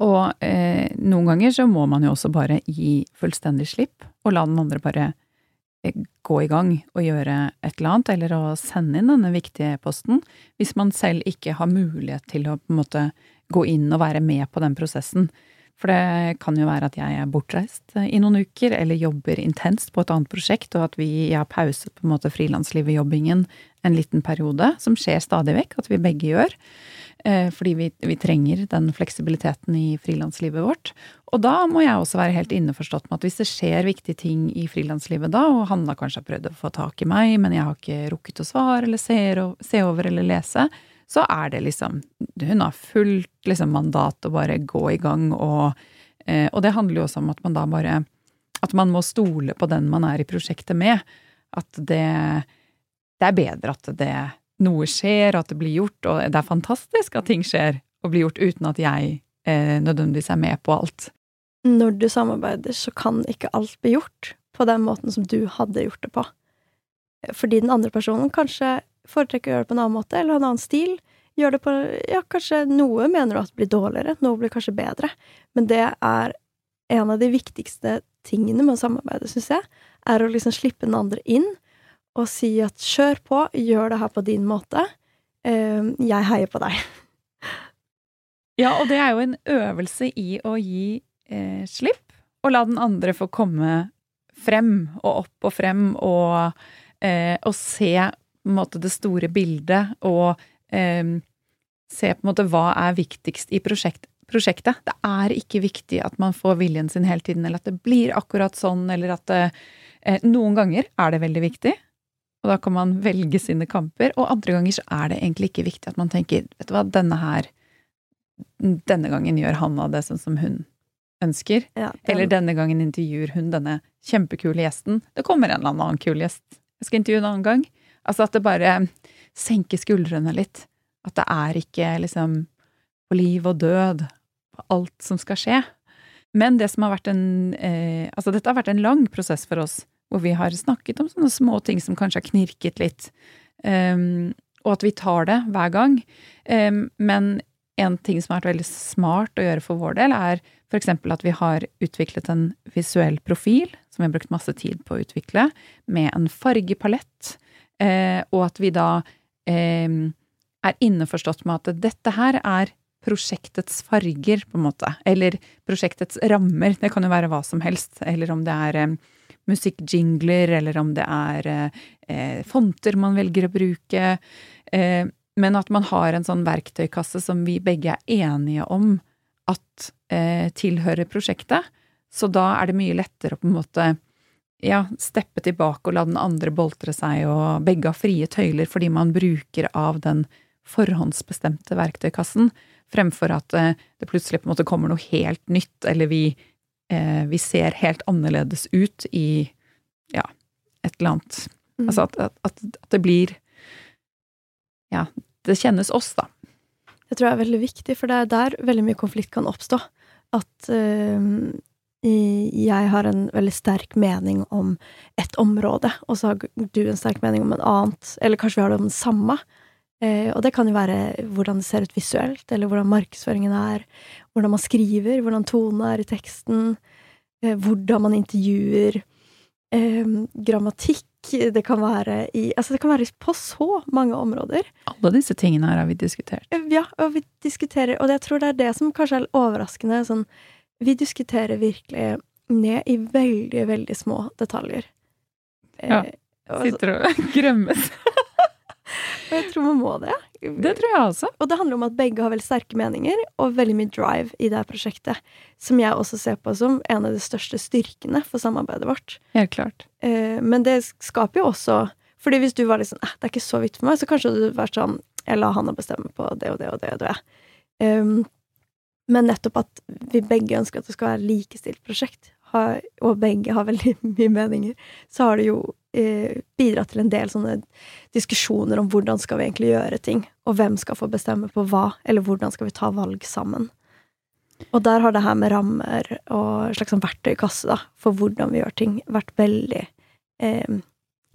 Og eh, noen ganger så må man jo også bare gi fullstendig slipp, og la den andre bare eh, gå i gang og gjøre et eller annet, eller å sende inn denne viktige posten, hvis man selv ikke har mulighet til å på en måte gå inn og være med på den prosessen. For det kan jo være at jeg er bortreist eh, i noen uker, eller jobber intenst på et annet prosjekt, og at vi har pauset på en måte frilanslivet-jobbingen en liten periode, som skjer stadig vekk, at vi begge gjør. Eh, Fordi vi, vi trenger den fleksibiliteten i frilanslivet vårt. Og da må jeg også være helt innforstått med at hvis det skjer viktige ting i frilanslivet da, og Hanna kanskje har prøvd å få tak i meg, men jeg har ikke rukket å svare eller se over eller lese, så er det liksom Hun har fullt liksom mandat å bare gå i gang, og, eh, og det handler jo også om at man da bare At man må stole på den man er i prosjektet med. At det, det er bedre at det noe skjer, at det blir gjort, og det er fantastisk at ting skjer og blir gjort uten at jeg eh, nødvendigvis er med på alt. Når du samarbeider, så kan ikke alt bli gjort på den måten som du hadde gjort det på. Fordi den andre personen kanskje foretrekker å gjøre det på en annen måte, eller ha en annen stil. Gjør det på Ja, kanskje noe mener du at blir dårligere, noe blir kanskje bedre. Men det er en av de viktigste tingene med å samarbeide, syns jeg, er å liksom slippe den andre inn og si at kjør på, gjør det her på din måte. Eh, jeg heier på deg. Ja, og det er jo en øvelse i å gi eh, slipp, og la den andre få komme frem og opp og frem, og, eh, og se måte det store bildet, og eh, se på en måte hva er viktigst i prosjekt, prosjektet. Det er ikke viktig at man får viljen sin hele tiden, eller at det blir akkurat sånn, eller at det, eh, Noen ganger er det veldig viktig, og da kan man velge sine kamper, og andre ganger så er det egentlig ikke viktig at man tenker, vet du hva, denne her denne gangen gjør Hanna det sånn som hun ønsker. Ja, den- Eller denne gangen intervjuer hun denne kjempekule gjesten. Det kommer en eller annen kul gjest. Jeg skal intervjue en annen gang. Altså at det bare senker skuldrene litt. At det er ikke liksom på liv og død på alt som skal skje. Men det som har vært en eh, Altså dette har vært en lang prosess for oss, hvor vi har snakket om sånne små ting som kanskje har knirket litt. Um, og at vi tar det hver gang. Um, men en ting som har vært veldig smart å gjøre for vår del, er f.eks. at vi har utviklet en visuell profil, som vi har brukt masse tid på å utvikle, med en fargepalett, eh, og at vi da eh, er innforstått med at dette her er prosjektets farger, på en måte, eller prosjektets rammer. Det kan jo være hva som helst, eller om det er eh, musikkjingler, eller om det er eh, fonter man velger å bruke. Eh, men at man har en sånn verktøykasse som vi begge er enige om at eh, tilhører prosjektet. Så da er det mye lettere å på en måte ja, steppe tilbake og la den andre boltre seg, og begge har frie tøyler fordi man bruker av den forhåndsbestemte verktøykassen, fremfor at eh, det plutselig på en måte kommer noe helt nytt, eller vi, eh, vi ser helt annerledes ut i ja, et eller annet. Mm. Altså at, at, at, det blir Ja, det kjennes oss, da. Det tror jeg er veldig viktig, for det er der veldig mye konflikt kan oppstå. At eh, jeg har en veldig sterk mening om et område, og så har du en sterk mening om en annet, eller kanskje vi har det om det samme. Eh, og det kan jo være hvordan det ser ut visuelt, eller hvordan markedsføringen er, hvordan man skriver, hvordan tonen er i teksten, eh, hvordan man intervjuer, eh, grammatikk det kan være i Altså, det kan være på så mange områder. Alle disse tingene her har vi diskutert. Ja, og vi diskuterer Og jeg tror det er det som kanskje er overraskende. Sånn, vi diskuterer virkelig ned i veldig, veldig små detaljer. Ja. Eh, Sitter og grømmes. og jeg tror man må det. Det tror jeg også. Og det handler om at begge har veldig sterke meninger og veldig mye drive i det prosjektet. Som jeg også ser på som en av de største styrkene for samarbeidet vårt. Helt klart. Eh, men det skaper jo også Fordi hvis du var litt sånn eh, det er ikke så viktig for meg, så kanskje du hadde vært sånn Jeg la han å bestemme på det og det og det og det. Um, men nettopp at vi begge ønsker at det skal være likestilt prosjekt, og begge har veldig mye meninger, så har det jo eh, bidratt til en del sånne diskusjoner om hvordan skal vi egentlig gjøre ting, og hvem skal få bestemme på hva, eller hvordan skal vi ta valg sammen. Og der har det her med rammer og slags sånn verktøykasse da, for hvordan vi gjør ting, vært veldig eh,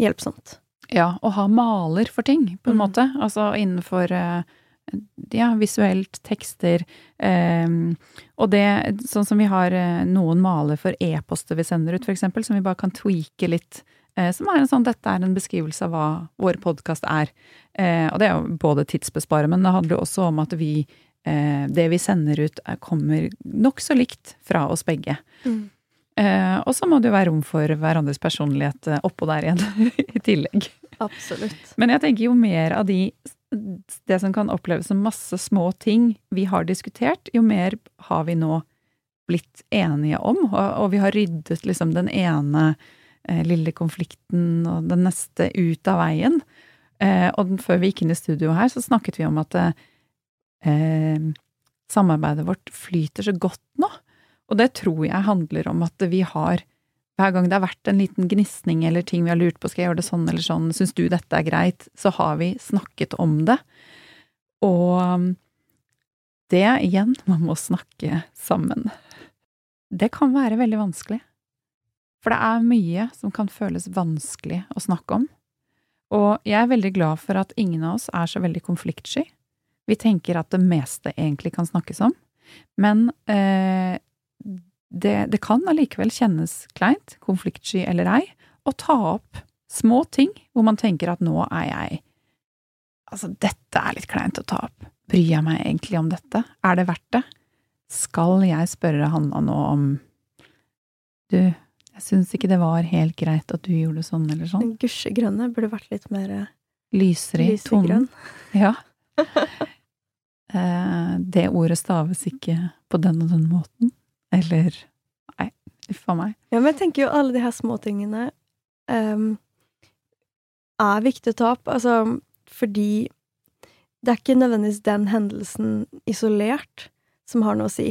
hjelpsomt. Ja, å ha maler for ting, på en Mm. måte. Altså innenfor eh, ja, visuelt, tekster. eh, og det, sånn som vi har eh, noen maler for e-poster vi sender ut, eksempel, som vi bare kan tweake litt. eh, som er en sånn, dette er en beskrivelse av hva vår podkast er. Eh, og det er jo både tidsbesparende, men det handler jo også om at vi eh, det vi sender ut, er, kommer nokså likt fra oss begge. Eh, og så må det jo være rom for hverandres personlighet oppå der igjen, i tillegg. Absolutt. Men jeg tenker jo mer av de Det som kan oppleves som masse små ting vi har diskutert, jo mer har vi nå blitt enige om, og, vi har ryddet liksom den ene eh, lille konflikten og den neste ut av veien. Eh, og den, før vi gikk inn i studio her, så snakket vi om at eh, samarbeidet vårt flyter så godt nå. Og det tror jeg handler om at vi har hver gang det har vært en liten gnisning eller ting vi har lurt på, skal jeg gjøre det sånn eller sånn, syns du dette er greit, så har vi snakket om det. Og um, det igjen, man må snakke sammen. Det kan være veldig vanskelig. For det er mye som kan føles vanskelig å snakke om. Og jeg er veldig glad for at ingen av oss er så veldig konfliktsky. Vi tenker at det meste egentlig kan snakkes om. Men eh, det, det kan allikevel kjennes kleint, konfliktsky eller ei, å ta opp små ting hvor man tenker at nå er jeg Altså, dette er litt kleint å ta opp. Bryr jeg meg egentlig om dette? Er det verdt det? Skal jeg spørre Hanna nå om Du, jeg syns ikke det var helt greit at du gjorde sånn eller sånn. Den gusjegrønne burde vært litt mer eh, Lysere i tonen. Ja. Eh, det ordet staves ikke på den og den måten. Eller Nei, uff a meg. Ja, men jeg tenker jo alle de her småtingene um, er viktig å ta opp, altså fordi det er ikke nødvendigvis den hendelsen isolert som har noe å si,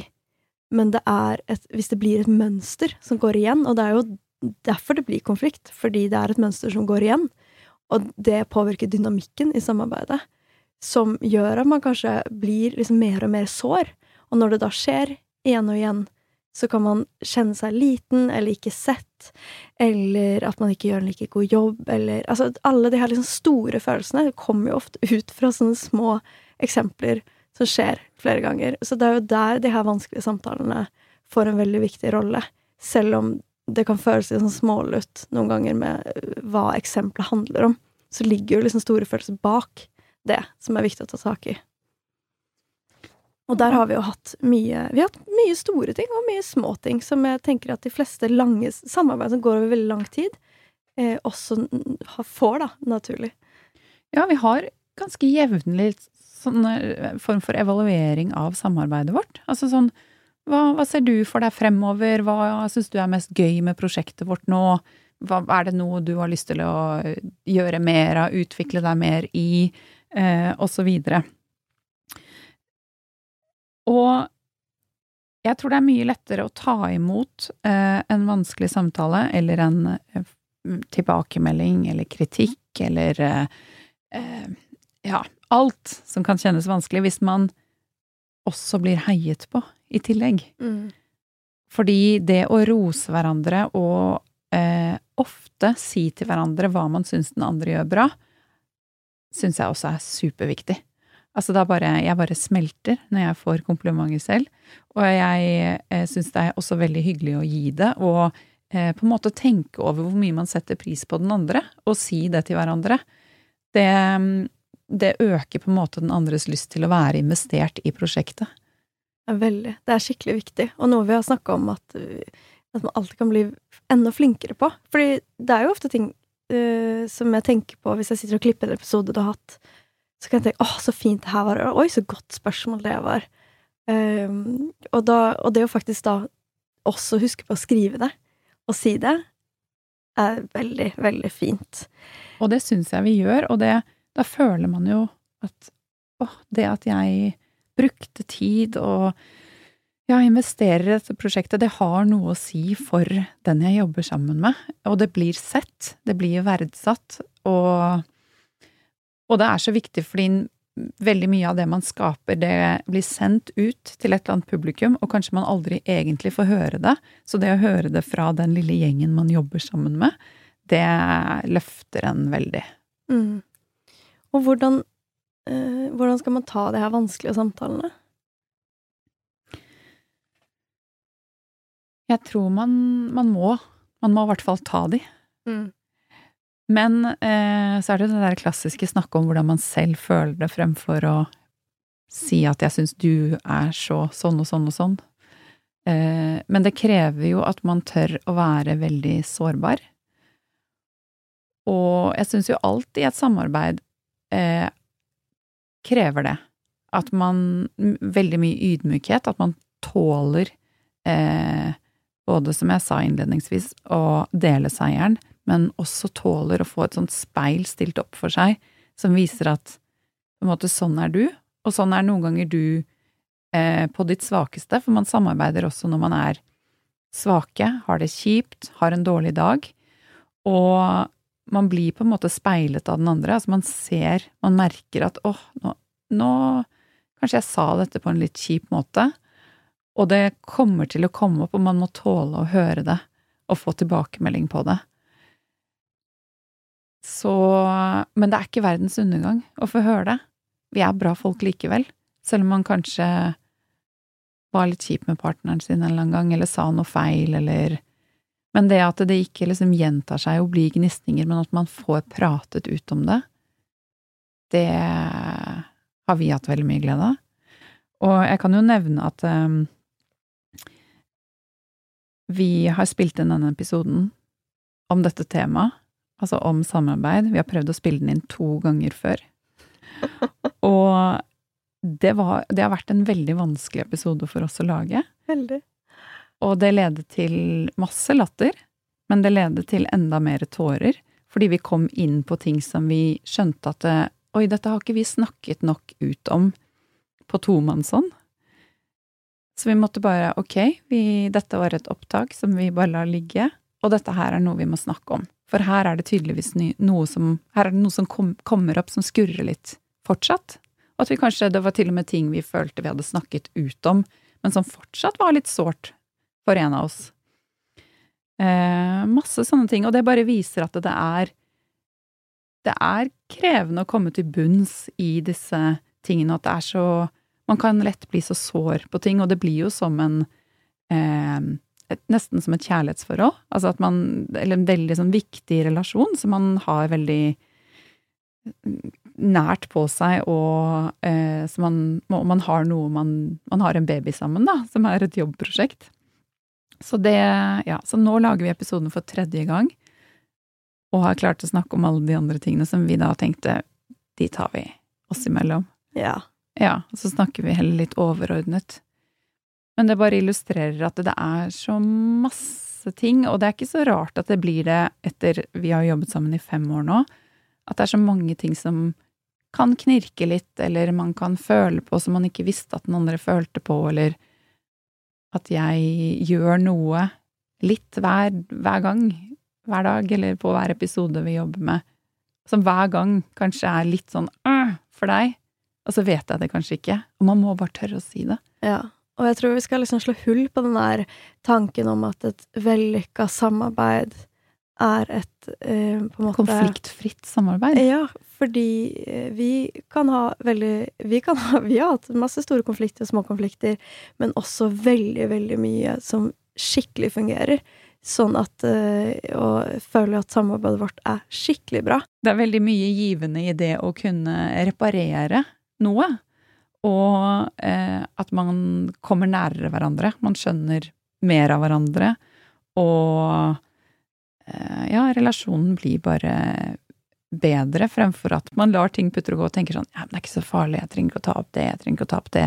men det er et Hvis det blir et mønster som går igjen, og det er jo derfor det blir konflikt, fordi det er et mønster som går igjen, og det påvirker dynamikken i samarbeidet, som gjør at man kanskje blir liksom mer og mer sår, og når det da skjer igjen og igjen, så kan man kjenne seg liten eller ikke sett, eller at man ikke gjør en like god jobb, eller Altså, alle de her liksom store følelsene kommer jo ofte ut fra sånne små eksempler som skjer flere ganger. Så det er jo der de her vanskelige samtalene får en veldig viktig rolle, selv om det kan føles litt sånn smålutt noen ganger med øh, hva eksempelet handler om, så ligger jo liksom store følelser bak det som er viktig å ta tak i. Og der har vi jo hatt mye Vi har hatt mye store ting og mye små ting, som jeg tenker at de fleste lange samarbeid som går over veldig lang tid, eh, også får, da, naturlig. Ja, vi har ganske jevnlig sånn eh, form for evaluering av samarbeidet vårt. Altså sånn, hva, hva ser du for deg fremover, hva syns du er mest gøy med prosjektet vårt nå? Hva, er det noe du har lyst til å gjøre mer av, utvikle deg mer i, eh, og så. Og jeg tror det er mye lettere å ta imot eh, en vanskelig samtale eller en eh, tilbakemelding eller kritikk eller eh, eh, ja, alt som kan kjennes vanskelig, hvis man også blir heiet på i tillegg. Fordi det å rose hverandre og eh, ofte si til hverandre hva man syns den andre gjør bra, syns jeg også er superviktig. Altså da bare, jeg bare smelter når jeg får komplimenter selv, og jeg eh, syns det er også veldig hyggelig å gi det, og eh, på en måte tenke over hvor mye man setter pris på den andre, og si det til hverandre. Det, det øker på en måte den andres lyst til å være investert i prosjektet. Ja, Veldig. Det er skikkelig viktig, og noe vi har snakka om at, at man alltid kan bli enda flinkere på. Fordi det er jo ofte ting uh, som jeg tenker på hvis jeg sitter og klipper en episode du har hatt. Så kan jeg tenke 'Å, så fint det her var'. 'Oi, så godt spørsmål det var'. Um, og, da, og det å faktisk da også huske på å skrive det, og si det, er veldig, veldig fint. Og det syns jeg vi gjør, og det, da føler man jo at åh, det at jeg brukte tid og ja, investerer i dette prosjektet, det har noe å si for den jeg jobber sammen med. Og det blir sett, det blir verdsatt, og, og det er så viktig fordi veldig mye av det man skaper, det blir sendt ut til et eller annet publikum, og kanskje man aldri egentlig får høre det. Så det å høre det fra den lille gjengen man jobber sammen med, det løfter en veldig. Mm. Og hvordan, øh, hvordan skal man ta de her vanskelige samtalene? Jeg tror man, man må. Man må i hvert fall ta de. Mm. Men eh, så er det det der klassiske snakket om hvordan man selv føler det, fremfor å si at jeg syns du er så sånn og sånn og sånn. Eh, men det krever jo at man tør å være veldig sårbar. Og jeg syns jo alt i et samarbeid eh, krever det. At man Veldig mye ydmykhet. At man tåler eh, både, som jeg sa innledningsvis, å dele seieren, men også tåler å få et sånt speil stilt opp for seg som viser at på en måte sånn er du, og sånn er noen ganger du eh, på ditt svakeste, for man samarbeider også når man er svake, har det kjipt, har en dårlig dag, og man blir på en måte speilet av den andre. Altså man ser, man merker at åh, nå, nå Kanskje jeg sa dette på en litt kjip måte, og det kommer til å komme opp, og man må tåle å høre det og få tilbakemelding på det. Så Men det er ikke verdens undergang å få høre det. Vi er bra folk likevel, selv om man kanskje var litt kjip med partneren sin en eller annen gang, eller sa noe feil, eller Men det at det ikke liksom gjentar seg og blir gnisninger, men at man får pratet ut om det, det har vi hatt veldig mye glede av. Og jeg kan jo nevne at um, vi har spilt inn denne episoden om dette temaet, altså om samarbeid. Vi har prøvd å spille den inn to ganger før. Og det, var, det har vært en veldig vanskelig episode for oss å lage. Veldig. Og det ledet til masse latter, men det ledet til enda mer tårer, fordi vi kom inn på ting som vi skjønte at det, Oi, dette har ikke vi snakket nok ut om på tomannshånd. Så vi måtte bare ok, vi, dette var et opptak som vi bare lar ligge, og dette her er noe vi må snakke om. For her er det tydeligvis noe som, her er det noe som kom, kommer opp som skurrer litt fortsatt. Og at vi kanskje, det var til og med ting vi følte vi hadde snakket ut om, men som fortsatt var litt sårt for en av oss. Eh, masse sånne ting, og det bare viser at det er det er krevende å komme til bunns i disse tingene, og at det er så Man kan lett bli så sår på ting, og det blir jo som en eh, et, Nesten som et kjærlighetsforhold. Altså at man Eller en veldig sånn viktig relasjon som man har veldig nært på seg, og eh, så man, man har noe man Man har en baby sammen, da, som er et jobbprosjekt. Så det Ja, så nå lager vi episoden for tredje gang og har klart å snakke om alle de andre tingene som vi da tenkte de tar vi oss imellom. Ja. Ja, og så snakker vi heller litt overordnet. Men det bare illustrerer at det er så masse ting, og det er ikke så rart at det blir det etter vi har jobbet sammen i fem år nå, at det er så mange ting som kan knirke litt, eller man kan føle på som man ikke visste at den andre følte på, eller at jeg gjør noe litt hver, hver gang hver dag, eller på hver episode vi jobber med, som hver gang kanskje er litt sånn øh, for deg, og så vet jeg det kanskje ikke. Og man må bare tørre å si det. Ja. Og jeg tror vi skal liksom slå hull på den der tanken om at et vellykka samarbeid er et eh, måte Konfliktfritt samarbeid. Ja, fordi eh, vi kan ha veldig Vi, kan ha, vi har hatt masse store konflikter og små konflikter, men også veldig, veldig mye som skikkelig fungerer. Sånn at eh, Og føler at samarbeidet vårt er skikkelig bra. Det er veldig mye givende i det å kunne reparere noe. Og eh, at man kommer nærere hverandre. Man skjønner mer av hverandre. Og eh, ja, relasjonen blir bare bedre, fremfor at man lar ting putre og gå og tenker sånn ja, men det er ikke så farlig, jeg trenger ikke å ta opp det, jeg trenger ikke å ta opp det.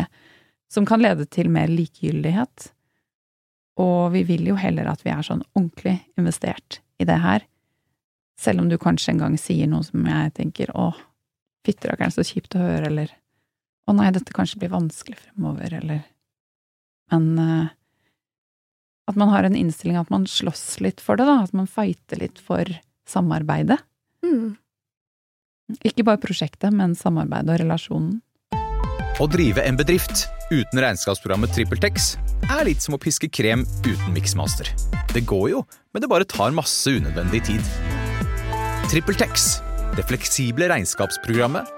Som kan lede til mer likegyldighet. Og vi vil jo heller at vi er sånn ordentlig investert i det her. Selv om du kanskje en gang sier noe som jeg tenker å, fytterakkeren, så kjipt å høre, eller å nei, dette kanskje blir vanskelig fremover, eller Men uh, at man har en innstilling at man slåss litt for det, da. At man fighter litt for samarbeidet. Mm. Ikke bare prosjektet, men samarbeidet og relasjonen. Å drive en bedrift uten regnskapsprogrammet TrippelTex er litt som å piske krem uten miksmaster. Det går jo, men det bare tar masse unødvendig tid. TrippelTex, det fleksible regnskapsprogrammet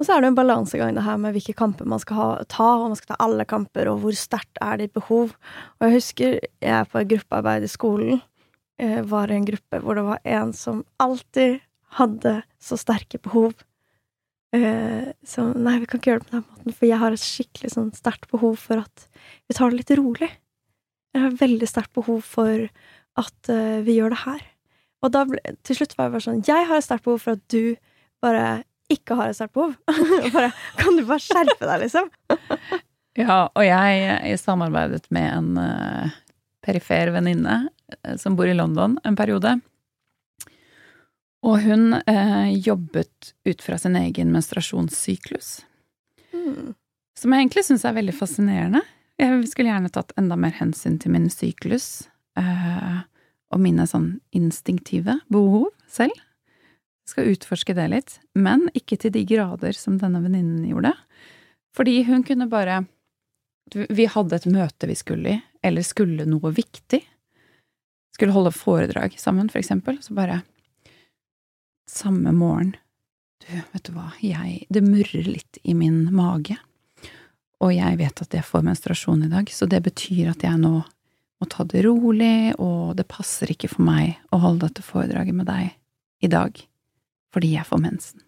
Og så er det en balansegang det her med hvilke kamper man skal ha, ta, om man skal ta alle kamper, og hvor sterkt er ditt behov. Og jeg husker jeg på et gruppearbeid i skolen eh, var i en gruppe hvor det var en som alltid hadde så sterke behov. Eh, så nei, vi kan ikke gjøre det på den måten, for jeg har et skikkelig sånn sterkt behov for at vi tar det litt rolig. Jeg har et veldig sterkt behov for at eh, vi gjør det her. Og da ble, til slutt var jeg bare sånn Jeg har et sterkt behov for at du bare ikke har et sterkt behov. bare, kan du bare skjerpe deg, liksom? Ja, og jeg, jeg samarbeidet med en uh, perifer venninne uh, som bor i London en periode. Og hun uh, jobbet ut fra sin egen menstruasjonssyklus, Mm. som jeg egentlig syns er veldig fascinerende. Jeg skulle gjerne tatt enda mer hensyn til min syklus og mine sånn instinktive behov selv. Skal utforske det litt, men ikke til de grader som denne venninnen gjorde. Fordi hun kunne bare Vi hadde et møte vi skulle i, eller skulle noe viktig. Skulle holde foredrag sammen, for eksempel. Så bare Samme morgen Du, vet du hva, jeg Det murrer litt i min mage. Og jeg vet at jeg får menstruasjon i dag, så det betyr at jeg nå må ta det rolig, og det passer ikke for meg å holde dette foredraget med deg i dag, fordi jeg får mensen.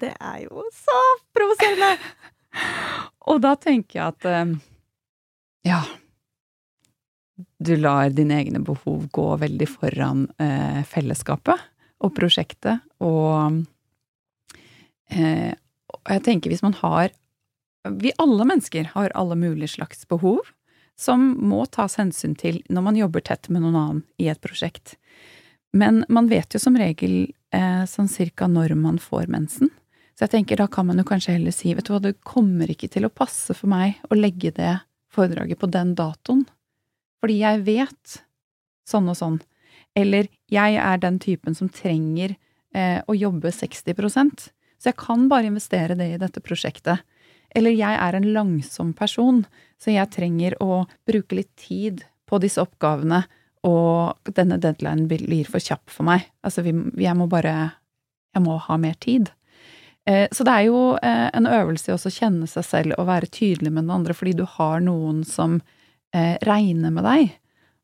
Det er jo så provoserende! Og da tenker jeg at eh, ja, du lar dine egne behov gå veldig foran eh, fellesskapet og prosjektet, og eh, og jeg tenker hvis man har Vi alle mennesker har alle mulige slags behov som må tas hensyn til når man jobber tett med noen annen i et prosjekt. Men man vet jo som regel eh, sånn cirka når man får mensen. Så jeg tenker da kan man jo kanskje heller si vet du hva, det kommer ikke til å passe for meg å legge det foredraget på den datoen. Fordi jeg vet sånn og sånn. Eller jeg er den typen som trenger eh, å jobbe 60% så jeg kan bare investere det i dette prosjektet. Eller jeg er en langsom person, så jeg trenger å bruke litt tid på disse oppgavene, og denne deadlinen blir for kjapp for meg. Altså, vi, jeg må bare Jeg må ha mer tid. Eh, Så det er jo eh, en øvelse i å kjenne seg selv og være tydelig med den andre, fordi du har noen som eh, regner med deg,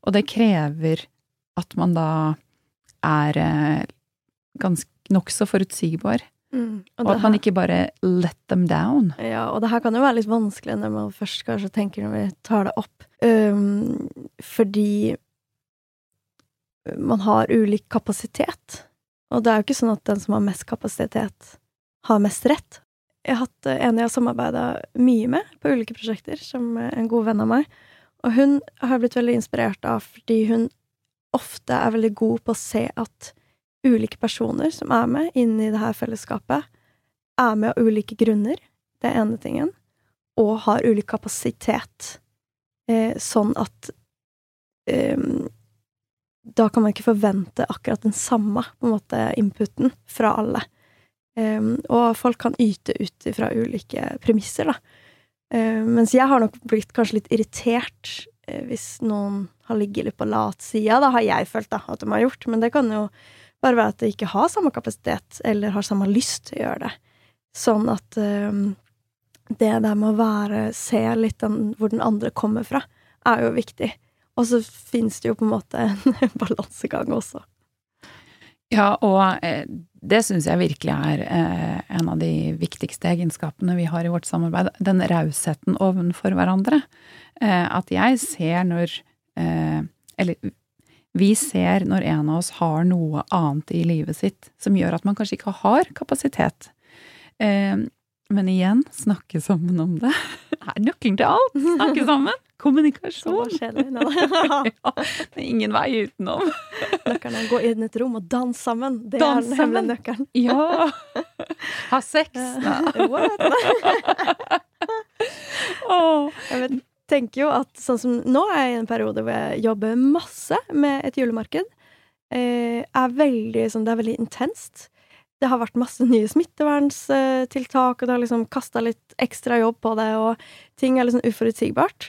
og det krever at man da er eh, nokså forutsigbar, Mm. og og, at man ikke bare let them down. Ja, og det her kan jo være litt vanskelig når man først kanskje tenker når vi tar det opp. Um, fordi man har ulik kapasitet. Og det er jo ikke sånn at den som har mest kapasitet, har mest rett. Jeg har hatt en jeg har samarbeida mye med på ulike prosjekter, som en god venn av meg. Og hun har blitt veldig inspirert av fordi hun ofte er veldig god på å se at ulike personer som er med inn i det her fellesskapet, er med av ulike grunner, det er ene tingen, og har ulik kapasitet. Eh, sånn at eh, Da kan man ikke forvente akkurat den samme på en måte, inputen fra alle. Um, og folk kan yte ut fra ulike premisser, da. Um, mens jeg har nok blitt kanskje litt irritert uh, hvis noen har ligget litt på latsida, da har jeg følt da, at de har gjort. Men det kan jo bare være at de ikke har samme kapasitet, eller har samme lyst til å gjøre det. Sånn at um, det der med å være Se litt den, hvor den andre kommer fra, er jo viktig. Og så fins det jo på en måte en balansegang også. Ja, og eh, det syns jeg virkelig er eh, en av de viktigste egenskapene vi har i vårt samarbeid. Den rausheten ovenfor hverandre. Eh, at jeg ser når Eller vi ser når en av oss har noe annet i livet sitt som gjør at man kanskje ikke har kapasitet. Men igjen, snakke sammen om det er nøkkelen til alt. Snakke sammen. Kommunikasjon. Så kjedelig. ja, det er ingen vei utenom. Nøkkelen er å gå inn i et rom og danse sammen. Det dans er den hemmelige nøkkelen. Ja. Ha sex. oh. Jeg vet, tenker jo at sånn som nå er jeg i en periode hvor jeg jobber masse med et julemarked. Eh, er veldig, sånn, det er veldig intenst. Det har vært masse nye smitteverntiltak, og det har liksom kasta litt ekstra jobb på det, og ting er liksom uforutsigbart.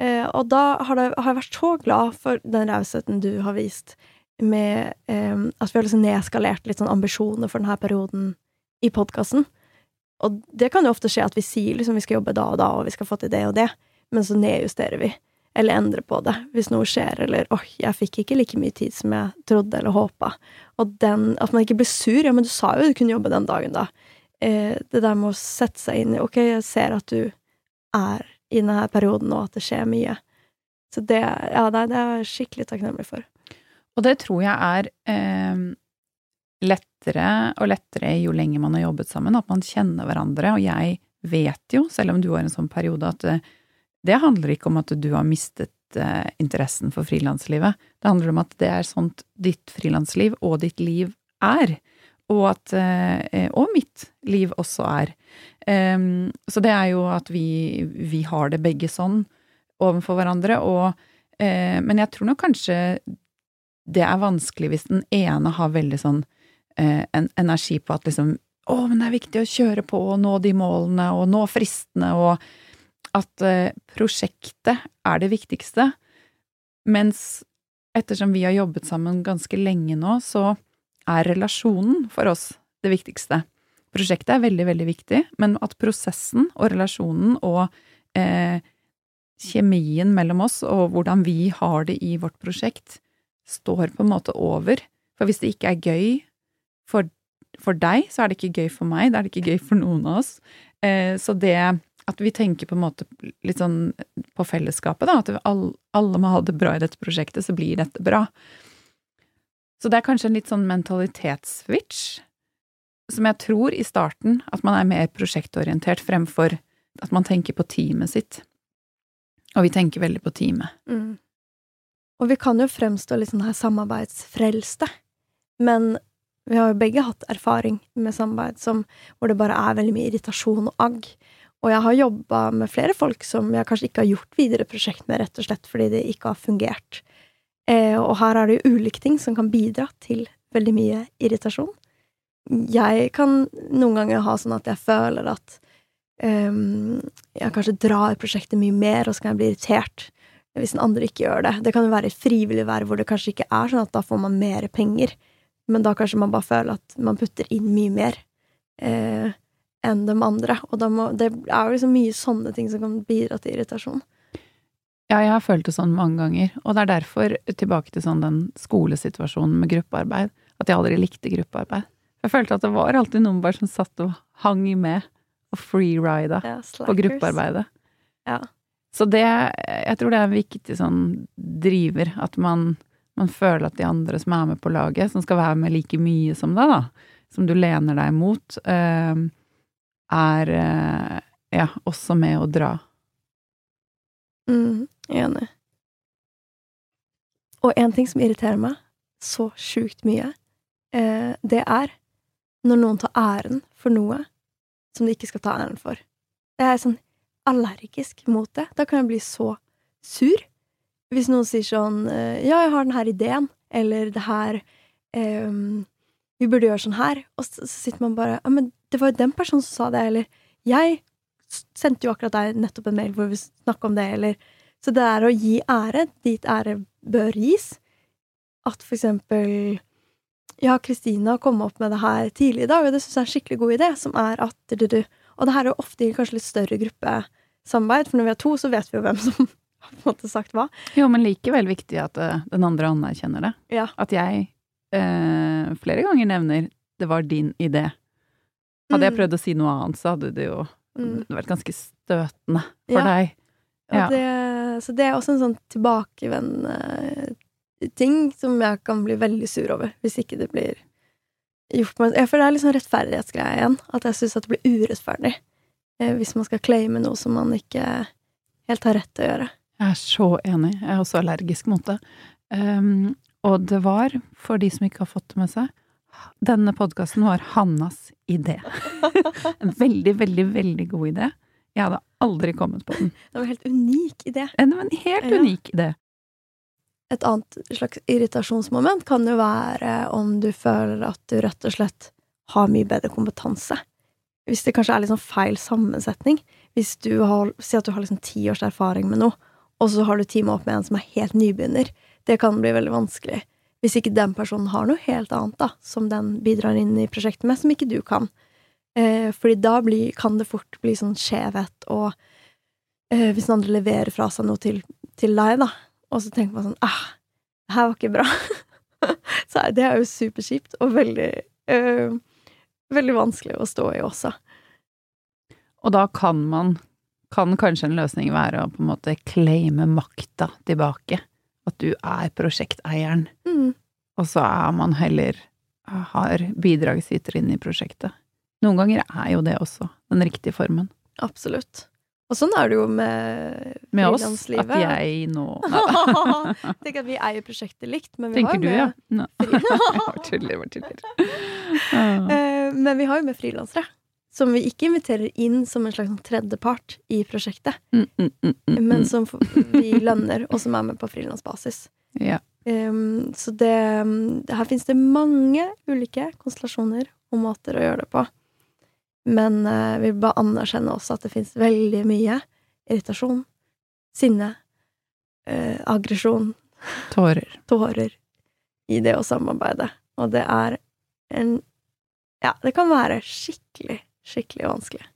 Eh, og da har, det, har, jeg vært så glad for den rausheten du har vist, med eh, at vi har liksom nedskalert litt sånn ambisjoner for denne perioden i podkasten. Og det kan jo ofte skje at vi sier liksom vi skal jobbe da og da, og vi skal få til det og det, men så nedjusterer vi. Eller endre på det hvis noe skjer, eller 'åh, jeg fikk ikke like mye tid som jeg trodde eller håpa'. Og den, at man ikke blir sur. 'Ja, men du sa jo du kunne jobbe den dagen, da'. Eh, det der med å sette seg inn i 'ok, jeg ser at du er i denne perioden nå, at det skjer mye'. Så det, ja, det, det er jeg skikkelig takknemlig for. Og det tror jeg er eh, lettere og lettere jo lenger man har jobbet sammen, at man kjenner hverandre. Og jeg vet jo, selv om du har en sånn periode, at det, handler ikke om at du har mistet eh, interessen for frilanslivet. Det handler om at det er sånt ditt frilansliv og ditt liv er. Og at eh, Og mitt liv også er. Um, så det er jo at vi, vi har det begge sånn overfor hverandre, og uh, Men jeg tror nok kanskje det er vanskelig hvis den ene har veldig sånn en energi på at liksom Å, men det er viktig å kjøre på og nå de målene og nå fristene, og at uh, prosjektet er det viktigste. Mens ettersom vi har jobbet sammen ganske lenge nå, så er relasjonen for oss det viktigste. Prosjektet er veldig, veldig viktig, men at prosessen og relasjonen og eh, kjemien mellom oss og hvordan vi har det i vårt prosjekt, står på en måte over. For hvis det ikke er gøy for, for deg, så er det ikke gøy for meg, da er det ikke gøy for noen av oss. Eh, så det at vi tenker på en måte litt sånn på fellesskapet, da, at alle, må ha det bra i dette prosjektet, så blir dette bra. Så det er kanskje en litt sånn mentalitetsswitch, som jeg tror i starten at man er mer prosjektorientert fremfor at man tenker på teamet sitt. Og vi tenker veldig på teamet. Mm. Og vi kan jo fremstå litt sånn her samarbeidsfrelste, men vi har jo begge hatt erfaring med samarbeid som, hvor det bare er veldig mye irritasjon og agg. Og jeg har jobba med flere folk som jeg kanskje ikke har gjort videre prosjekt med, rett og slett fordi det ikke har fungert. Eh, og her er det jo ulike ting som kan bidra til veldig mye irritasjon. Jeg kan noen ganger ha sånn at jeg føler at um, jeg kanskje drar prosjektet mye mer, og så kan jeg bli irritert hvis den andre ikke gjør det. Det kan jo være et frivillig verv hvor det kanskje ikke er sånn at da får man mer penger, men da kanskje man bare føler at man putter inn mye mer eh, enn de andre. Og må, det er jo liksom mye sånne ting som kan bidra til irritasjon. Ja, jeg har følt det sånn mange ganger, og det er derfor, tilbake til sånn den skolesituasjonen med gruppearbeid, at jeg aldri likte gruppearbeid. Jeg følte at det var alltid noen bare som satt og hang med og freerida Ja, på gruppearbeidet. Ja. Så det Jeg tror det er en viktig sånn driver, at man, man føler at de andre som er med på laget, som skal være med like mye som deg, da, som du lener deg mot, eh, er eh, ja, også med å dra. Mm, enig. Og en ting som irriterer meg så sjukt mye, eh, det er når noen tar æren for noe som de ikke skal ta æren for. Jeg er sånn allergisk mot det. Da kan jeg bli så sur. Hvis noen sier sånn eh, Ja, jeg har den her ideen, eller det her ehm, Vi burde gjøre sånn her. Og så, så sitter man bare Ja, men det var jo den personen som sa det, eller Jeg sendte jo akkurat deg nettopp en mail hvor vi snakka om det, eller Så det er å gi ære dit ære bør gis. At for eksempel Ja, Kristina kom opp med det her tidlig i dag, og det syns jeg er en skikkelig god idé, som er at du, du. Og det her er jo ofte i kanskje litt større gruppesamarbeid, for når vi er to, så vet vi jo hvem som har på en måte sagt hva. Jo, men likevel viktig at eh, den andre anerkjenner det. Ja. At jeg eh, flere ganger nevner 'det var din idé'. Hadde jeg Mm. prøvd å si noe annet, så hadde det jo Mm. vært ganske støtende for Ja. deg. Ja. det, så det er også en sånn tilbakevendende ting som jeg kan bli veldig sur over, hvis ikke det blir gjort Ja, for det er litt sånn rettferdighetsgreie igjen. At jeg syns at det blir urettferdig eh, hvis man skal claime noe som man ikke helt har rett til å gjøre. Jeg er så enig. Jeg er også allergisk mot det. Um, og det var, for de som ikke har fått det med seg, denne podkasten var Hannas idé. en veldig, veldig, veldig god idé. Jeg hadde aldri kommet på den. Det var en helt unik idé. En, en helt Ja. unik idé. Et annet slags irritasjonsmoment kan jo være om du føler at du rett og slett har mye bedre kompetanse. Hvis det kanskje er litt sånn feil sammensetning. Hvis du har, Si at du har liksom ti års erfaring med noe, og så har du teama opp med en som er helt nybegynner. Det kan bli veldig vanskelig. Hvis ikke den personen har noe helt annet, da, som den bidrar inn i prosjektet med, som ikke du kan. Eh, fordi da blir, kan det fort bli sånn skjevhet, og eh, hvis den andre leverer fra seg noe til, til deg, da, og så tenker man sånn ah, det her var ikke bra. så det er jo superkjipt, og veldig eh, Veldig vanskelig å stå i også. Og da kan man Kan kanskje en løsning være å på en måte claime makta tilbake. At du er prosjekteieren, Mm. og så er man heller har bidragsyter inn i prosjektet. Noen ganger er jo det også den riktige formen. Absolutt. Og sånn er det jo med Med oss, at jeg nå Tenk at vi eier prosjektet likt, men vi har Tenker du, ja? med bare tuller, bare tuller. Eh, Men vi har jo med frilansere. Som vi ikke inviterer inn som en slags sånn tredjepart i prosjektet, Mm, mm, mm, mm, men mm. som vi lønner, og som er med på frilansbasis. Ja. Um, så det, um, her finnes det mange ulike konstellasjoner og måter å gjøre det på. Men eh, vi vil bare anerkjenne også at det finnes veldig mye irritasjon, sinne, uh, aggresjon, Tårer. tårer i det å samarbeide. Og det er en Ja, det kan være skikkelig, skikkelig vanskelig.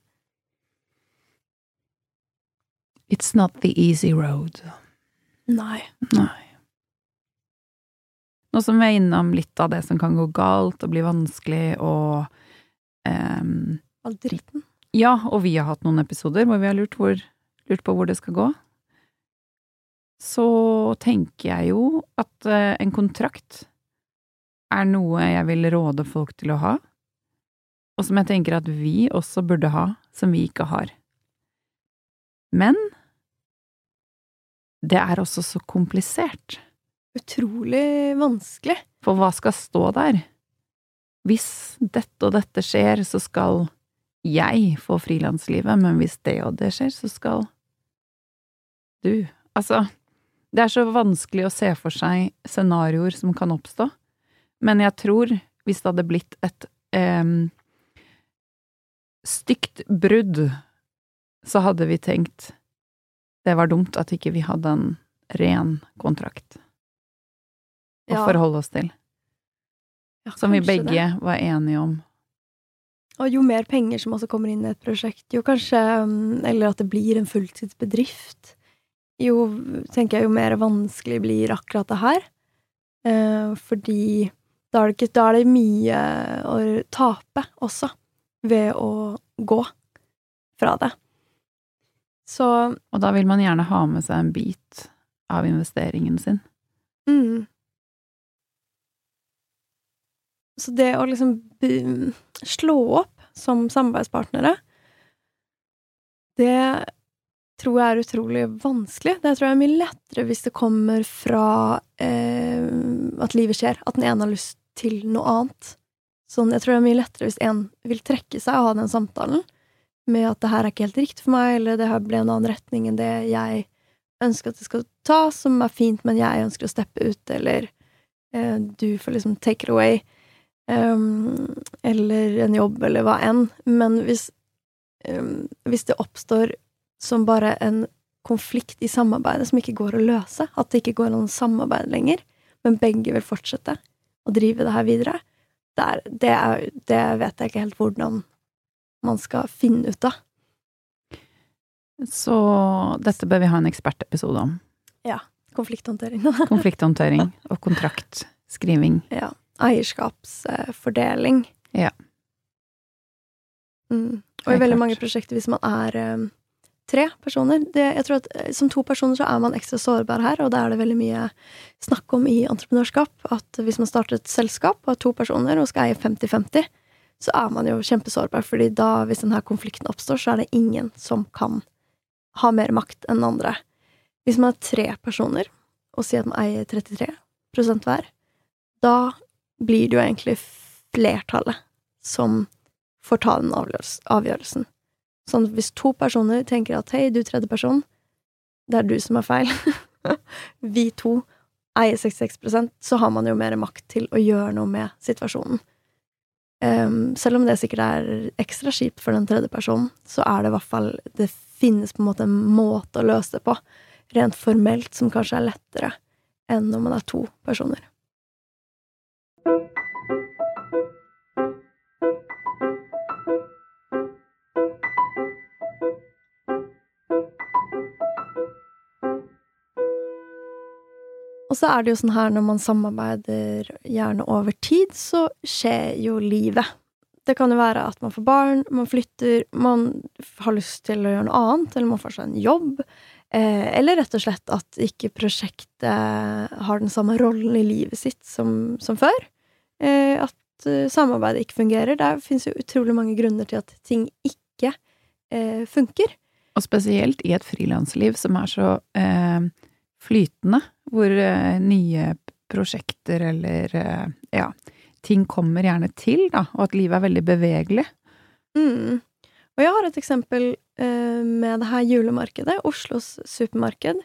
It's not the easy road. Nei. Nei. Nå som vi er innom litt av det som kan gå galt og bli vanskelig og um, All dritten. Ja, og vi har hatt noen episoder hvor vi har lurt, hvor, lurt på hvor det skal gå. Så tenker jeg jo at uh, en kontrakt er noe jeg vil råde folk til å ha, og som jeg tenker at vi også burde ha, som vi ikke har. Men det er også så komplisert. Utrolig vanskelig. For hva skal stå der? Hvis dette og dette skjer, så skal jeg få frilanslivet, men hvis det og det skjer, så skal du. Altså, det er så vanskelig å se for seg scenarioer som kan oppstå, men jeg tror hvis det hadde blitt et em, stygt brudd, så hadde vi tenkt det var dumt at ikke vi hadde en ren kontrakt å Ja. forholde oss til. Ja, Som vi begge det. var enige om. Og jo mer penger som også kommer inn i et prosjekt, jo kanskje um, Eller at det blir en fulltidsbedrift. Jo, tenker jeg, jo mer vanskelig blir akkurat det her. Eh, fordi da er, det ikke, da er det mye å tape også, ved å gå fra det. Så Og da vil man gjerne ha med seg en bit av investeringen sin. mm, så det å liksom slå opp som samarbeidspartnere, det tror jeg er utrolig vanskelig. Det tror jeg er mye lettere hvis det kommer fra eh, at livet skjer, at den ene har lyst til noe annet. Sånn, jeg tror det er mye lettere hvis en vil trekke seg og ha den samtalen med at det her er ikke helt riktig for meg, eller det her ble en annen retning enn det jeg ønsker at det skal ta, som er fint, men jeg ønsker å steppe ut, eller eh, du får liksom take it away, um, eller en jobb, eller hva enn. Men hvis, um, hvis det oppstår som bare en konflikt i samarbeidet som ikke går å løse, at det ikke går an å samarbeide lenger, men begge vil fortsette å drive det her videre, der, det, er, det vet jeg ikke helt hvordan man skal finne ut av. Så dette bør vi ha en ekspertepisode om. Ja. Konflikthåndtering. Konflikthåndtering og kontraktskriving. ja. Eierskapsfordeling. Ja. Mm. Og i veldig mange prosjekter, hvis man er eh, tre personer det, Jeg tror at eh, Som to personer så er man ekstra sårbar her, og da er det veldig mye snakk om i entreprenørskap at hvis man starter et selskap og har to personer og skal eie 50-50, så er man jo kjempesårbar, fordi da, hvis denne konflikten oppstår, så er det ingen som kan ha mer makt enn andre. Hvis man er tre personer, og sier at man eier 33% hver, da blir det jo egentlig flertallet som får ta den avgjørelsen. Sånn hvis to personer tenker at hei, du tredje person, det er du som er feil, vi to eier 66% så har man jo mer makt til å gjøre noe med situasjonen. Um, selv om det sikkert er ekstra kjipt for den tredje personen, så er det i hvert fall Det finnes på en måte en måte å løse det på, rent formelt, som kanskje er lettere enn når man er to personer. Og så er det jo sånn her når man samarbeider gjerne over tid, så skjer jo livet. Det kan jo være at man får barn, man flytter, man har lyst til å gjøre noe annet, eller man får seg en jobb. Eh, eller rett og slett at ikke prosjektet har den samme rollen i livet sitt som, som før. Eh, at eh, samarbeidet ikke fungerer. Det finnes jo utrolig mange grunner til at ting ikke eh, funker. Og spesielt i et frilansliv som er så eh, flytende, hvor eh, nye prosjekter eller eh, ja, ting kommer gjerne til, da, og at livet er veldig bevegelig. Mm. Og jeg har et eksempel eh, med det her julemarkedet, Oslos supermarked.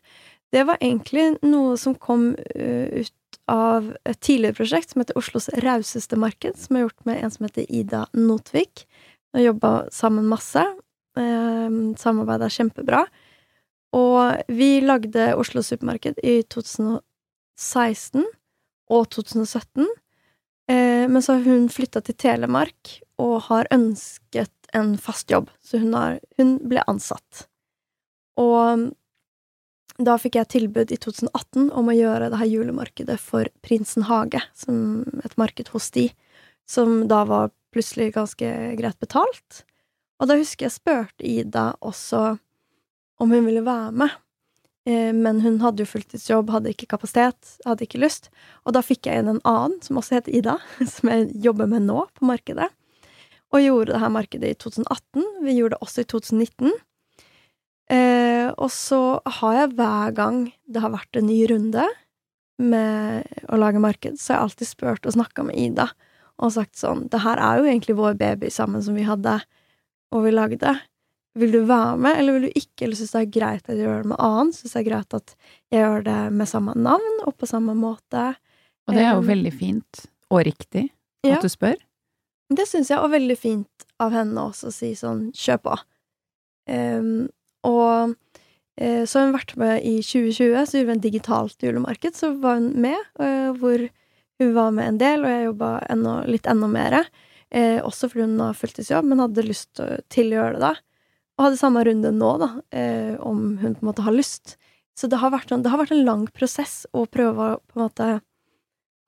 Det var egentlig noe som kom eh, ut av et tidligere prosjekt som heter Oslos rauseste marked, som er gjort med en som heter Ida Notvik. Og jobba sammen masse. Eh, samarbeidet er kjempebra. Og vi lagde Oslo supermarked i 2016 og 2017. Eh, men så har hun flytta til Telemark og har ønsket en fast jobb, så hun, har, hun ble ansatt. Og da fikk jeg tilbud i 2018 om å gjøre det her julemarkedet for Prinsen hage, som et marked hos de, som da var plutselig ganske greit betalt. Og da husker jeg spurte Ida også om hun ville være med. Eh, Men hun hadde jo fulltidsjobb, hadde ikke kapasitet, hadde ikke lyst. Og da fikk jeg inn en annen, som også heter Ida, som jeg jobber med nå på markedet. Og gjorde det her markedet i 2018. Vi gjorde det også i 2019. Eh, og så har jeg hver gang det har vært en ny runde med å lage marked, så har jeg alltid spurt og snakka med Ida og sagt sånn Det her er jo egentlig vår baby sammen som vi hadde, og vi lagde. Vil du være med, eller vil du ikke? Eller syns det er greit at jeg gjør det med annen? Syns det er greit at jeg gjør det med samme navn og på samme måte? Og det er jo Um, veldig fint og riktig ja. at du spør. Det syns jeg og veldig fint av henne også å si sånn kjør på. Um, og uh, så har hun vært med i 2020, så gjorde vi en digitalt julemarked. Så var hun med, uh, hvor hun var med en del, og jeg jobba litt enda mer. Eh, også fordi hun har fulltidsjobb, men hadde lyst til å gjøre det da. Og hadde samme runde nå, da, eh, om hun på en måte har lyst. Så det har vært, det har vært en lang prosess å prøve å på en måte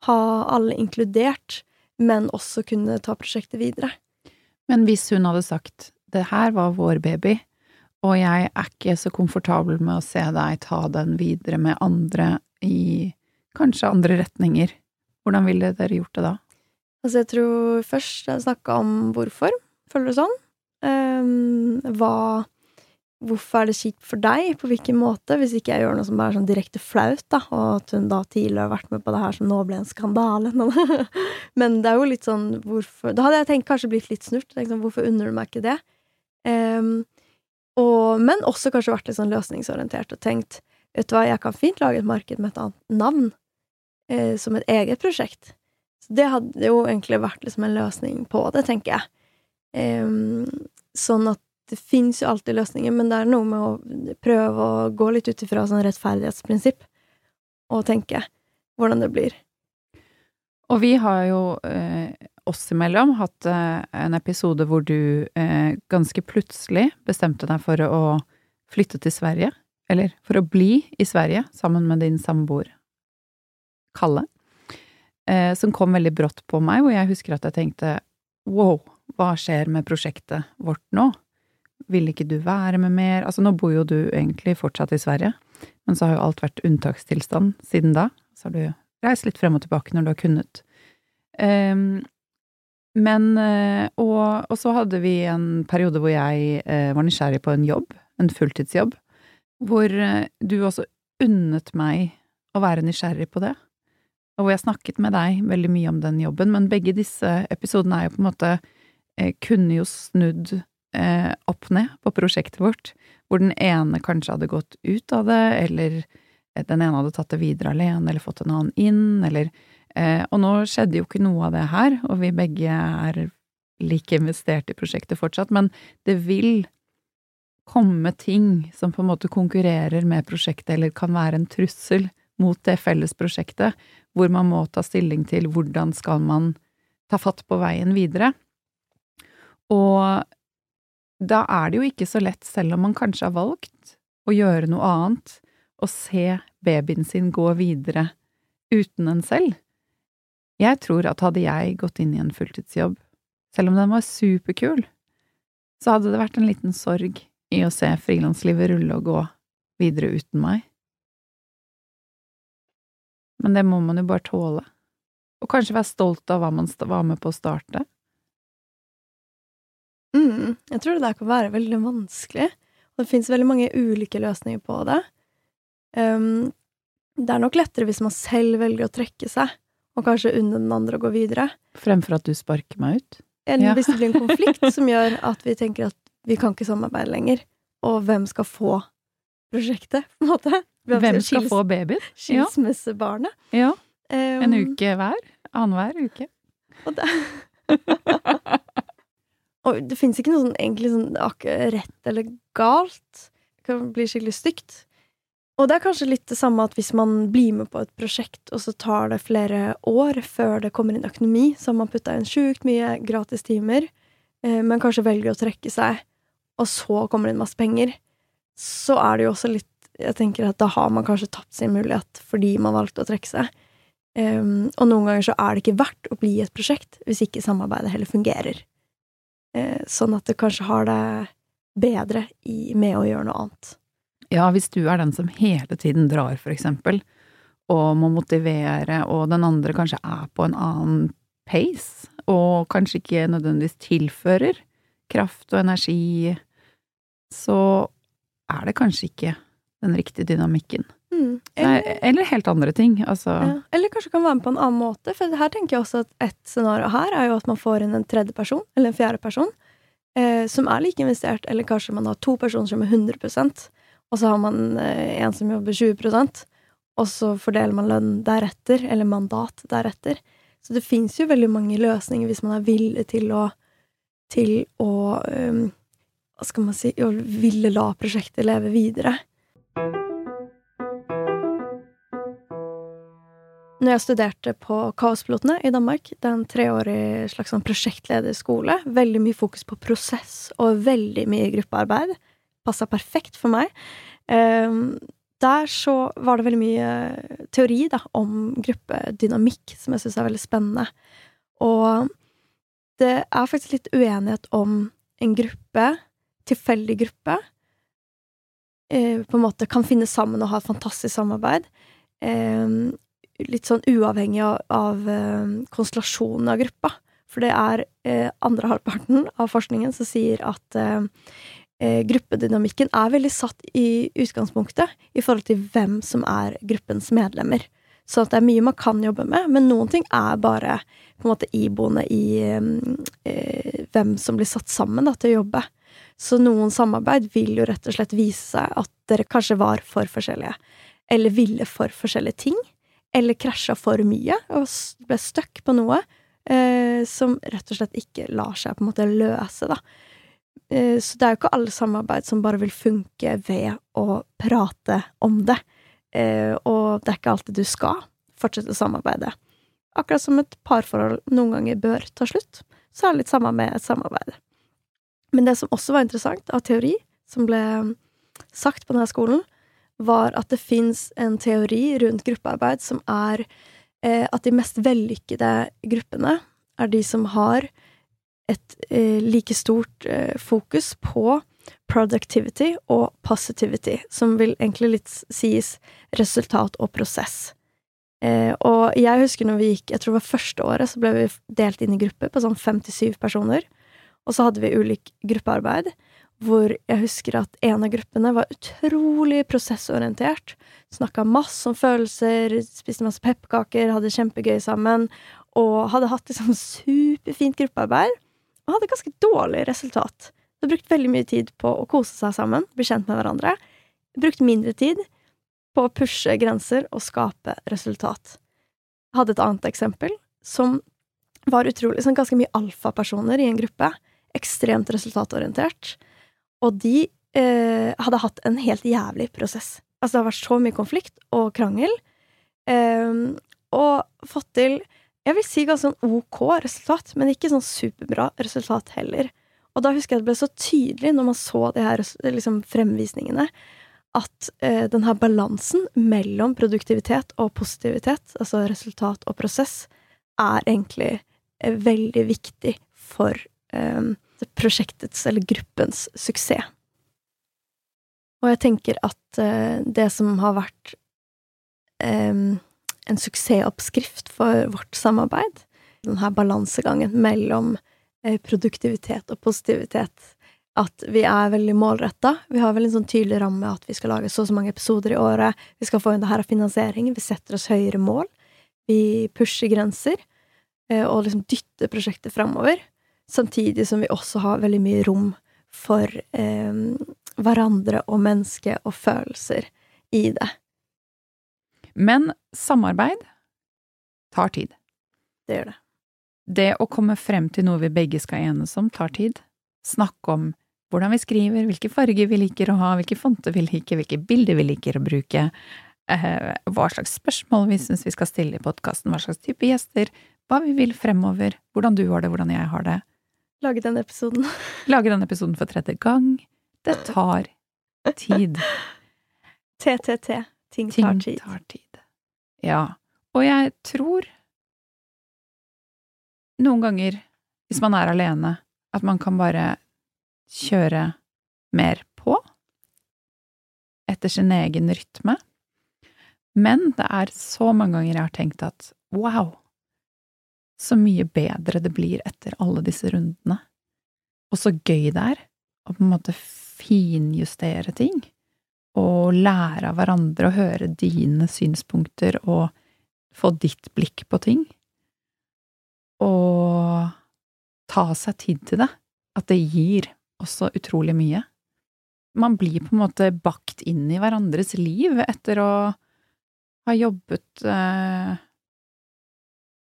ha alle inkludert, men også kunne ta prosjektet videre. Men hvis hun hadde sagt det her var vår baby, og jeg er ikke så komfortabel med å se deg ta den videre med andre i kanskje andre retninger, hvordan ville dere gjort det da? Altså, jeg tror først jeg snakka om hvorfor. Føler du sånn? Um, hva Hvorfor er det kjipt for deg? På hvilken måte? Hvis ikke jeg gjør noe som er sånn direkte flaut, da, og at hun da tidligere har vært med på det her som nå ble en skandale. Men det er jo litt sånn hvorfor Da hadde jeg tenkt kanskje blitt litt snurt. Sånn, hvorfor unner du meg ikke det? Um, og, men også kanskje vært litt sånn løsningsorientert og tenkt vet du hva, jeg kan fint lage et marked med et annet navn, eh, som et eget prosjekt. Så det hadde jo egentlig vært liksom en løsning på det, tenker jeg. Sånn at det fins jo alltid løsninger, men det er noe med å prøve å gå litt ut ifra sånn rettferdighetsprinsipp, og tenke hvordan det blir. Og vi har jo eh, oss imellom hatt eh, en episode hvor du eh, ganske plutselig bestemte deg for å flytte til Sverige, eller for å bli i Sverige sammen med din samboer Kalle, eh, som kom veldig brått på meg, hvor jeg husker at jeg tenkte wow, hva skjer med prosjektet vårt nå? Vil ikke du være med mer? Altså, nå bor jo du egentlig fortsatt i Sverige, men så har jo alt vært unntakstilstand siden da. Så har du reist litt frem og tilbake når du har kunnet. Um, men eh, og, og, så hadde vi en periode hvor jeg eh, var nysgjerrig på en jobb, en fulltidsjobb, hvor eh, du også unnet meg å være nysgjerrig på det, og hvor jeg snakket med deg veldig mye om den jobben, men begge disse episodene er jo på en måte kunne jo snudd eh, opp ned på prosjektet vårt, hvor den ene kanskje hadde gått ut av det, eller den ene hadde tatt det videre alene, eller fått en annen inn, eller eh, Og nå skjedde jo ikke noe av det her, og vi begge er like investert i prosjektet fortsatt, men det vil komme ting som på en måte konkurrerer med prosjektet, eller kan være en trussel mot det felles prosjektet, hvor man må ta stilling til hvordan skal man ta fatt på veien videre. Og da er det jo ikke så lett, selv om man kanskje har valgt å gjøre noe annet, å se babyen sin gå videre uten en selv. Jeg tror at hadde jeg gått inn i en fulltidsjobb, selv om den var superkul, så hadde det vært en liten sorg i å se frilanslivet rulle og gå videre uten meg. Men det må man jo bare tåle, og kanskje være stolt av hva man var med på å starte. Mm, jeg tror det der kan være veldig vanskelig, og det fins veldig mange ulike løsninger på det. Um, det er nok lettere hvis man selv velger å trekke seg, og kanskje unne den andre å gå videre. Fremfor at du sparker meg ut? Eller ja. hvis det blir en konflikt som gjør at vi tenker at vi kan ikke samarbeide lenger, og hvem skal få prosjektet, på en måte? Hvem, hvem skal få babyen? Skilsmissebarnet. Ja. Um, en uke hver? Annenhver uke? Og det Og det fins ikke noe sånn egentlig sånn rett eller galt. Det kan bli skikkelig stygt. Og det er kanskje litt det samme at hvis man blir med på et prosjekt, og så tar det flere år før det kommer inn økonomi, så har man putta inn sjukt mye gratis timer, eh, men kanskje velger å trekke seg, og så kommer det inn masse penger, så er det jo også litt Jeg tenker at da har man kanskje tapt sin mulighet fordi man valgte å trekke seg. Um, og noen ganger så er det ikke verdt å bli i et prosjekt hvis ikke samarbeidet heller fungerer. Eh, sånn at du kanskje har det bedre i, med å gjøre noe annet. Ja, hvis du er den som hele tiden drar, for eksempel, og må motivere, og den andre kanskje er på en annen pace, og kanskje ikke nødvendigvis tilfører kraft og energi, så er det kanskje ikke den riktige dynamikken. Mm. Eller, Nei, eller, helt andre ting. Altså. Ja. Eller kanskje kan være med på en annen måte. For her tenker jeg også at et scenario her er jo at man får inn en tredje person, eller en fjerde person, eh, som er like investert, eller kanskje man har to personer som er 100% og så har man eh, en som jobber 20% og så fordeler man lønn deretter, eller mandat deretter. Så det fins jo veldig mange løsninger hvis man er villig til å til å um, Hva skal man si Å ville la prosjektet leve videre. Når jeg studerte på Kaospilotene i Danmark, det er en treårig slags sånn prosjektlederskole, veldig mye fokus på prosess og veldig mye gruppearbeid, passa perfekt for meg. Um, der så var det veldig mye teori da, om gruppedynamikk, som jeg syns er veldig spennende. Og det er faktisk litt uenighet om en gruppe, tilfeldig gruppe, eh, på en måte kan finne sammen og ha et fantastisk samarbeid. Litt sånn uavhengig av, av eh, konstellasjonen av gruppa. For det er eh, andre halvparten av forskningen som sier at eh, eh, gruppedynamikken er veldig satt i utgangspunktet i forhold til hvem som er gruppens medlemmer. Så det er mye man kan jobbe med, men noen ting er bare på en måte iboende i eh, hvem som blir satt sammen da, til å jobbe. Så noen samarbeid vil jo rett og slett vise seg at dere kanskje var for forskjellige, eller ville for forskjellige ting, eller krasja for mye og ble stuck på noe eh, som rett og slett ikke lar seg på en måte løse, da. Eh, så det er jo ikke alle samarbeid som bare vil funke ved å prate om det. Eh, og det er ikke alltid du skal fortsette å samarbeide. Akkurat som et parforhold noen ganger bør ta slutt, så er det litt samme med et samarbeid. Men det som også var interessant av teori, som ble sagt på denne skolen, var at det fins en teori rundt gruppearbeid som er eh, at de mest vellykkede gruppene er de som har et eh, like stort eh, fokus på productivity og positivity, som vil egentlig litt sies resultat og prosess. Eh, og jeg husker når vi gikk, jeg tror det var første året, så ble vi delt inn i grupper på sånn fem til syv personer. Og så hadde vi ulik gruppearbeid, hvor jeg husker at en av gruppene var utrolig prosessorientert. Snakka masse om følelser, spiste masse pepperkaker, hadde kjempegøy sammen. Og hadde hatt liksom superfint gruppearbeid, og hadde ganske dårlig resultat. Hadde brukt veldig mye tid på å kose seg sammen, bli kjent med hverandre. Brukt mindre tid på å pushe grenser og skape resultat. Jeg hadde et annet eksempel som var utrolig sånn ganske mye alfapersoner i en gruppe. Ekstremt resultatorientert. Og de eh, hadde hatt en helt jævlig prosess. Altså, det har vært så mye konflikt og krangel. Eh, og fått til jeg vil si ganske sånn ok resultat, men ikke sånn superbra resultat heller. Og da husker jeg det ble så tydelig når man så de her liksom, fremvisningene, at eh, den her balansen mellom produktivitet og positivitet, altså resultat og prosess, er egentlig eh, veldig viktig for eh, prosjektets eller gruppens suksess. Og jeg tenker at eh, det som har vært eh, en suksessoppskrift for vårt samarbeid, denne balansegangen mellom eh, produktivitet og positivitet, at vi er veldig målretta. Vi har vel en sånn tydelig ramme at vi skal lage så og så mange episoder i året, vi skal få inn det her av finansiering, vi setter oss høyere mål, vi pusher grenser, og liksom dytter prosjektet framover. Samtidig som vi også har veldig mye rom for eh, hverandre og mennesket og følelser i det. Men samarbeid tar tid. Det gjør det. Det å komme frem til noe vi begge skal enes om, tar tid. Snakke om hvordan vi skriver, hvilke farger vi liker å ha, hvilke fonter vi liker, hvilke bilder vi liker å bruke, eh, hva slags spørsmål vi syns vi skal stille i podkasten, hva slags type gjester, hva vi vil fremover, hvordan du har det, hvordan jeg har det. Lage denne episoden. Lage denne episoden for tredje gang. Det tar tid. TTT. Ting, Ting tar tid. tar tid. Ja. Og jeg tror noen ganger, hvis man er alene, at man kan bare kjøre mer på. Etter sin egen rytme. Men det er så mange ganger jeg har tenkt at wow, så mye bedre det blir etter alle disse rundene. Og så gøy det er å på en måte finjustere ting, og lære av hverandre og høre dine synspunkter og få ditt blikk på ting. Og ta seg tid til det. At det gir også utrolig mye. Man blir på en måte bakt inn i hverandres liv etter å ha jobbet eh,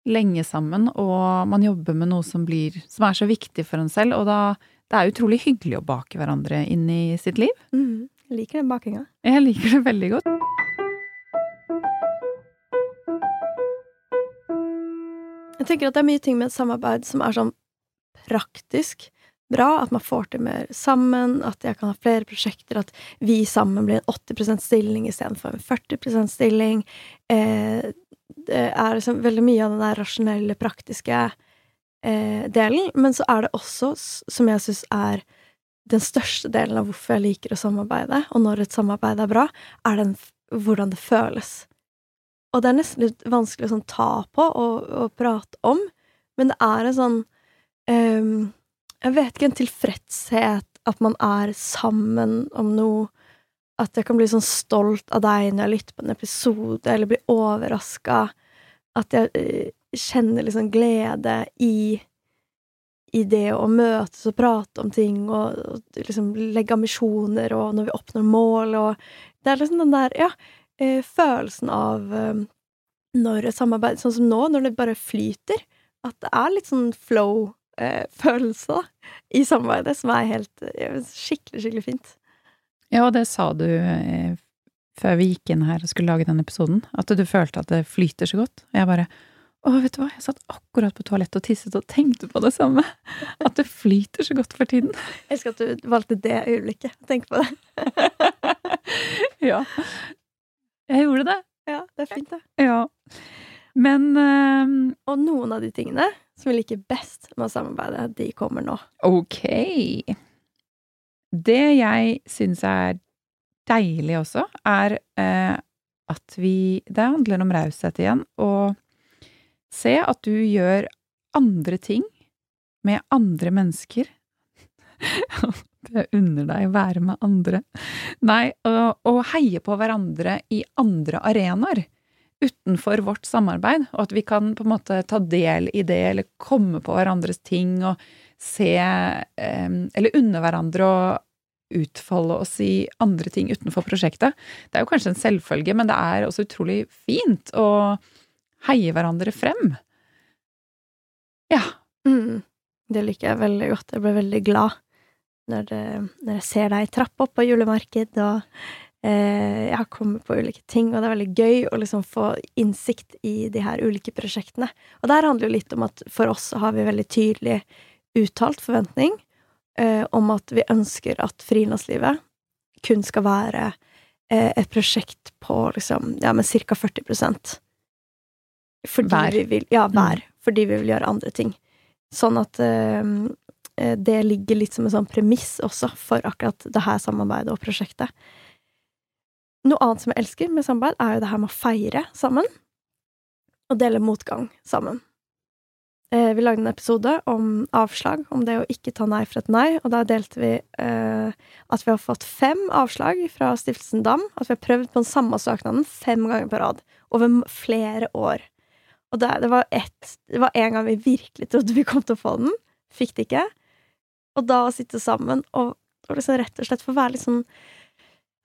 lenge sammen, og man jobber med noe som, blir, som er så viktig for en selv, og da det er utrolig hyggelig å bake hverandre inn i sitt liv. Mm, jeg liker den bakinga. Jeg liker det veldig godt. Jeg tenker at det er mye ting med et samarbeid som er sånn praktisk bra, at man får til mer sammen, at jeg kan ha flere prosjekter, at vi sammen blir en 80% stilling istedenfor en 40% stilling. Eh, det er liksom veldig mye av den der rasjonelle, praktiske eh, delen, men så er det også, som jeg syns er den største delen av hvorfor jeg liker å samarbeide, og når et samarbeid er bra, er den hvordan det føles. Og det er nesten litt vanskelig å sånn ta på og, og prate om, men det er en sånn ehm, Jeg vet ikke, en tilfredshet at man er sammen om noe. At jeg kan bli sånn stolt av deg når jeg lytter på en episode, eller blir overraska. At jeg eh, kjenner liksom glede i i det å møtes og prate om ting og, og liksom legge ambisjoner, og når vi oppnår mål, og Det er liksom den der, ja, eh, følelsen av eh, når et samarbeid Sånn som nå, når det bare flyter. At det er litt sånn flow-følelse i samarbeidet, som er helt skikkelig, skikkelig fint. Ja, og det sa du eh, før vi gikk inn her og skulle lage den episoden, at du følte at det flyter så godt. Og jeg bare Å, vet du hva, jeg satt akkurat på toalettet og tisset og tenkte på det samme. At det flyter så godt for tiden. Jeg elsker at du valgte det øyeblikket. Tenk på det. ja. Jeg gjorde det. Ja, det er fint, det. Ja. Men eh, Og noen av de tingene som vi liker best med å samarbeide, de kommer nå. Ok. Det jeg syns er deilig også, er eh, at vi Det handler om raushet igjen. Og se at du gjør andre ting med andre mennesker. Jeg unner deg å være med andre. Nei, å, å heie på hverandre i andre arenaer utenfor vårt samarbeid, og at vi kan på en måte ta del i det, eller komme på hverandres ting og se eh, Eller unne hverandre å utfolde oss i andre ting utenfor prosjektet. Det er jo kanskje en selvfølge, men det er også utrolig fint å heie hverandre frem. Ja. Mm. Det liker jeg veldig godt. Jeg ble veldig glad når, det, når jeg ser deg trappe opp på julemarked, og eh, jeg kommet på ulike ting, og det er veldig gøy å liksom få innsikt i de her ulike prosjektene. Og der handler jo litt om at for oss har vi veldig tydelig uttalt forventning eh, om at vi ønsker at frilanslivet kun skal være eh, et prosjekt på liksom, ja, med ca. 40 fordi Hver. Vi vil, ja, hver. Fordi vi vil gjøre andre ting. Sånn at eh, det ligger litt som en sånn premiss også for akkurat det her samarbeidet og prosjektet. Noe annet som jeg elsker med samarbeid, er jo det her med å feire sammen. Og dele motgang sammen. Eh, vi lagde en episode om avslag, om det å ikke ta nei for et nei, og da delte vi eh, at vi har fått fem avslag fra Stiftelsen Dam. At vi har prøvd på den samme søknaden fem ganger på rad. Over flere år. Og det, det var ett Det var en gang vi virkelig trodde vi kom til å få den. Fikk det ikke. Og da å sitte sammen og, og liksom rett og slett få være litt sånn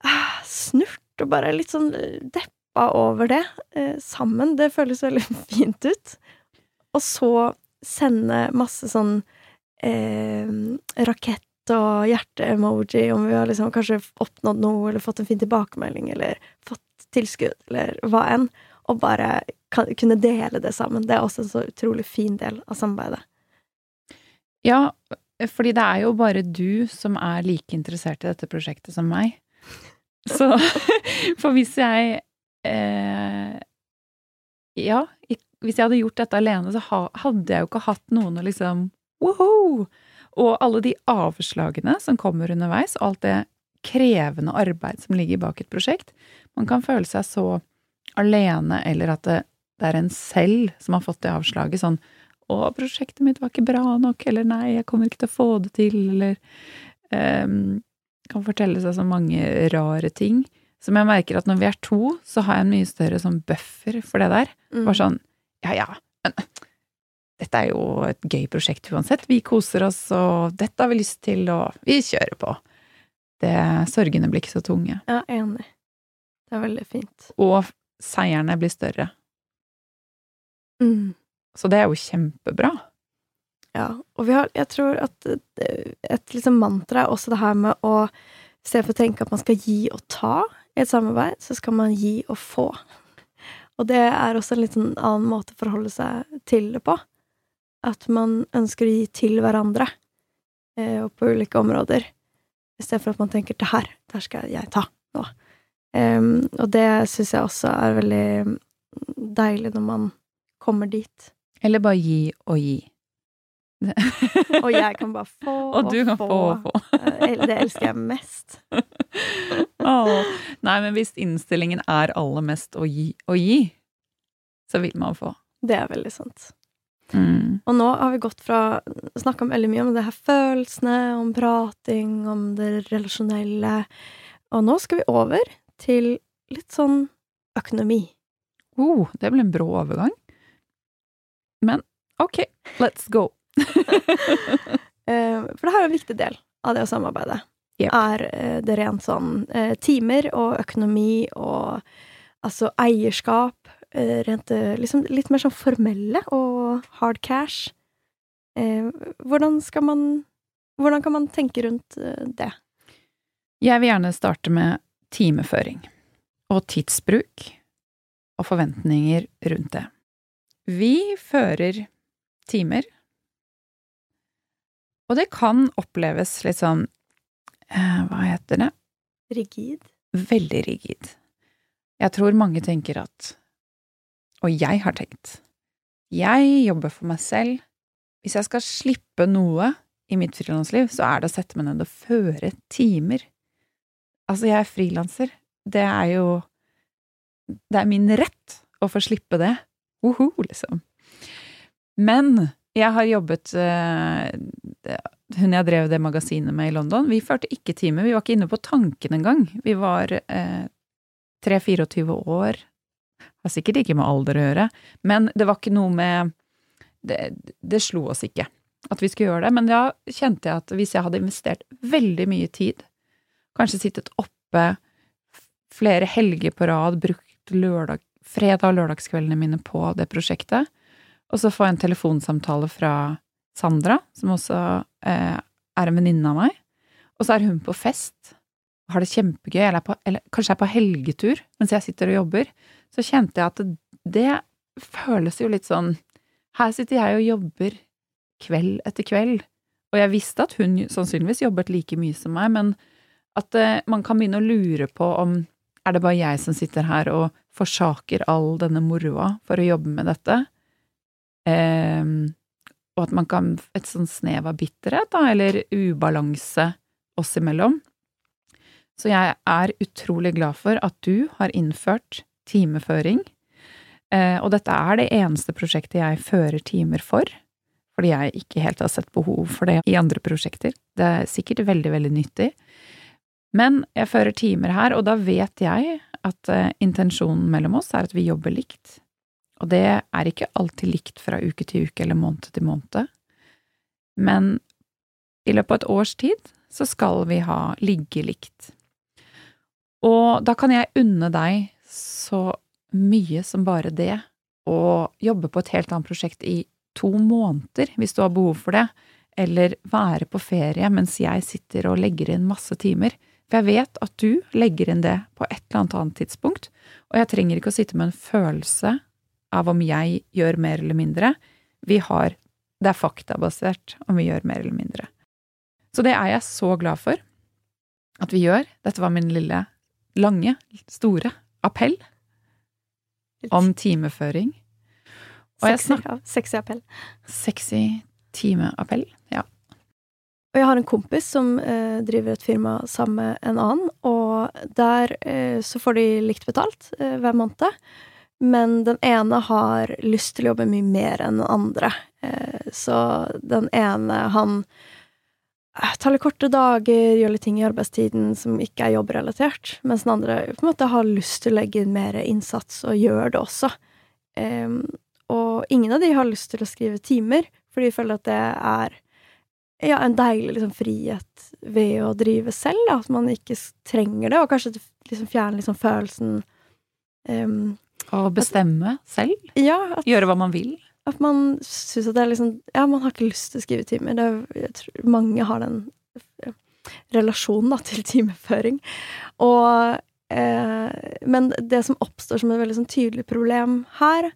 ah, snurt og bare litt sånn deppa over det eh, sammen, det føles veldig fint ut. Og så sende masse sånn eh, rakett og hjerte-emoji om vi har liksom kanskje oppnådd noe, eller fått en fin tilbakemelding, eller fått tilskudd, eller hva enn. Og bare kan, kunne dele det sammen. Det er også en så utrolig fin del av samarbeidet. Ja, fordi det er jo bare du som er like interessert i dette prosjektet som meg. Så For hvis jeg eh, Ja, hvis jeg hadde gjort dette alene, så hadde jeg jo ikke hatt noen å liksom Woho! Og alle de avslagene som kommer underveis, og alt det krevende arbeid som ligger bak et prosjekt. Man kan føle seg så alene, eller at det, det er en selv som har fått det avslaget. Sånn 'Å, prosjektet mitt var ikke bra nok', eller 'Nei, jeg kommer ikke til å få det til', eller um, Kan fortelle seg så mange rare ting. Som jeg merker at når vi er to, så har jeg en mye større sånn buffer for det der. Mm. Bare sånn Ja, ja, men dette er jo et gøy prosjekt uansett. Vi koser oss, og dette har vi lyst til, og vi kjører på. Det, sorgene blir ikke så tunge. Ja, enig. Det er veldig fint. Og seierne blir større. Mm. Så det er jo kjempebra. Ja, og vi har, jeg tror at et liksom mantra er også det her med å stedet for å tenke at man skal gi og ta i et samarbeid, så skal man gi og få. Og det er også en litt sånn annen måte å forholde seg til det på. At man ønsker å gi til hverandre, eh, og på ulike områder. I stedet for at man tenker 'det her, det her skal jeg ta nå'. Um, og det syns jeg også er veldig deilig når man kommer dit. Eller bare gi og gi. Og jeg kan bare få Og du kan få og få. Eh, Det elsker jeg mest. oh. Nei, men hvis innstillingen er aller mest å gi og gi, så vil man få. Det er veldig sant. Mm. Og nå har vi gått fra Snakka veldig mye om det her følelsene, om prating, om det relasjonelle. Og nå skal vi over til litt sånn økonomi. Oh, det ble en brå overgang. Men ok, let's go. Eh, For det har jo en viktig del av det å samarbeide. Yep. Er eh, det rent sånn eh, timer og økonomi og altså eierskap. Rent liksom litt mer sånn formelle og hard cash. Hvordan skal man Hvordan kan man tenke rundt det? Jeg vil gjerne starte med timeføring og tidsbruk og forventninger rundt det. Vi fører timer, og det kan oppleves litt sånn eh, Hva heter det? Rigid? Veldig rigid. Jeg tror mange tenker at Og jeg har tenkt Jeg jobber for meg selv. Hvis jeg skal slippe noe i mitt frilansliv, så er det å sette meg ned og føre timer. Altså, jeg er frilanser. Det er jo Det er min rett å få slippe det. Oho, liksom. Men jeg har jobbet eh, Hun jeg drev det magasinet med i London, vi førte ikke time. Vi var ikke inne på tanken engang. Vi var eh, 3-24 år. Har sikkert ikke med alder å gjøre, men det var ikke noe med det, det slo oss ikke at vi skulle gjøre det. Men da kjente jeg at hvis jeg hadde investert veldig mye tid, kanskje sittet oppe flere helger på rad, brukt lørdag, fredag- og lørdagskveldene mine på det prosjektet, og så får jeg en telefonsamtale fra Sandra, som også eh, er en venninne av meg, og så er hun på fest, har det kjempegøy, eller, er på, eller kanskje er på helgetur mens jeg sitter og jobber, så kjente jeg at det, det føles jo litt sånn Her sitter jeg og jobber kveld etter kveld, og jeg visste at hun sannsynligvis jobbet like mye som meg, men at eh, man kan begynne å lure på om er det bare jeg som sitter her og forsaker all denne moroa for å jobbe med dette? Ehm, og at man kan Et sånn snev av bitterhet, da, eller ubalanse oss imellom. Så jeg er utrolig glad for at du har innført timeføring. Eh, og dette er det eneste prosjektet jeg fører timer for, fordi jeg ikke helt har sett behov for det i andre prosjekter. Det er sikkert veldig, veldig nyttig. Men jeg fører timer her, og da vet jeg at eh, intensjonen mellom oss er at vi jobber likt. Og det er ikke alltid likt fra uke til uke eller måned til måned. Men i løpet av et års tid så skal vi ha ligge likt. Og da kan jeg unne deg så mye som bare det, å jobbe på et helt annet prosjekt i to måneder, hvis du har behov for det, eller være på ferie mens jeg sitter og legger inn masse timer. For jeg vet at du legger inn det på et eller annet annet tidspunkt, og jeg trenger ikke å sitte med en følelse av om jeg gjør mer eller mindre. Vi har Det er faktabasert om vi gjør mer eller mindre. Så det er jeg så glad for at vi gjør. Dette var min lille, lange, store appell om timeføring. Og jeg Sexy, snakker ja, sexy appell. sexy timeappell. Ja. Og jeg har en kompis som eh, driver et firma sammen med en annen, og der eh, så får de likt betalt eh, hver måned. Men den ene har lyst til å jobbe mye mer enn den andre. Eh, så den ene, han eh, tar litt korte dager, gjør litt ting i arbeidstiden som ikke er jobbrelatert, mens den andre på en måte har lyst til å legge inn mer innsats og gjør det også. Og ingen av de har lyst til å skrive timer, for de føler at det er ja, en deilig liksom, frihet ved å drive selv, at man ikke trenger det, og kanskje liksom fjerner liksom følelsen em, Å bestemme selv. Ja, at, Gjøre hva man vil. at man syns at det er liksom Ja, man har ikke lyst til å skrive timer. Det tror mange har den relasjonen da, til timeføring. Og eh, Men det som oppstår som et veldig sånn tydelig problem her,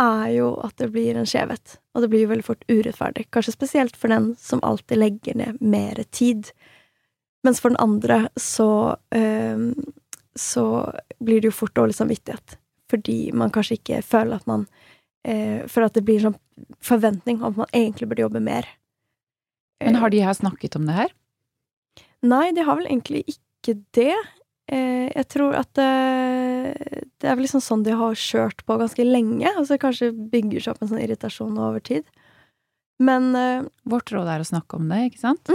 er jo at det blir en skjevhet. Og det blir jo veldig fort urettferdig. Kanskje spesielt for den som alltid legger ned mer tid. Mens for den andre så eh, så blir det jo fort dårlig samvittighet. Fordi man kanskje ikke føler at man eh, For at det blir sånn forventning om at man egentlig burde jobbe mer. Men har de her snakket om det her? Nei, de har vel egentlig ikke det. eh, jeg tror at det, det er vel liksom sånn de har kjørt på ganske lenge. Altså kanskje bygger seg opp en sånn irritasjon over tid. Men eh, Vårt råd er å snakke om det, ikke sant?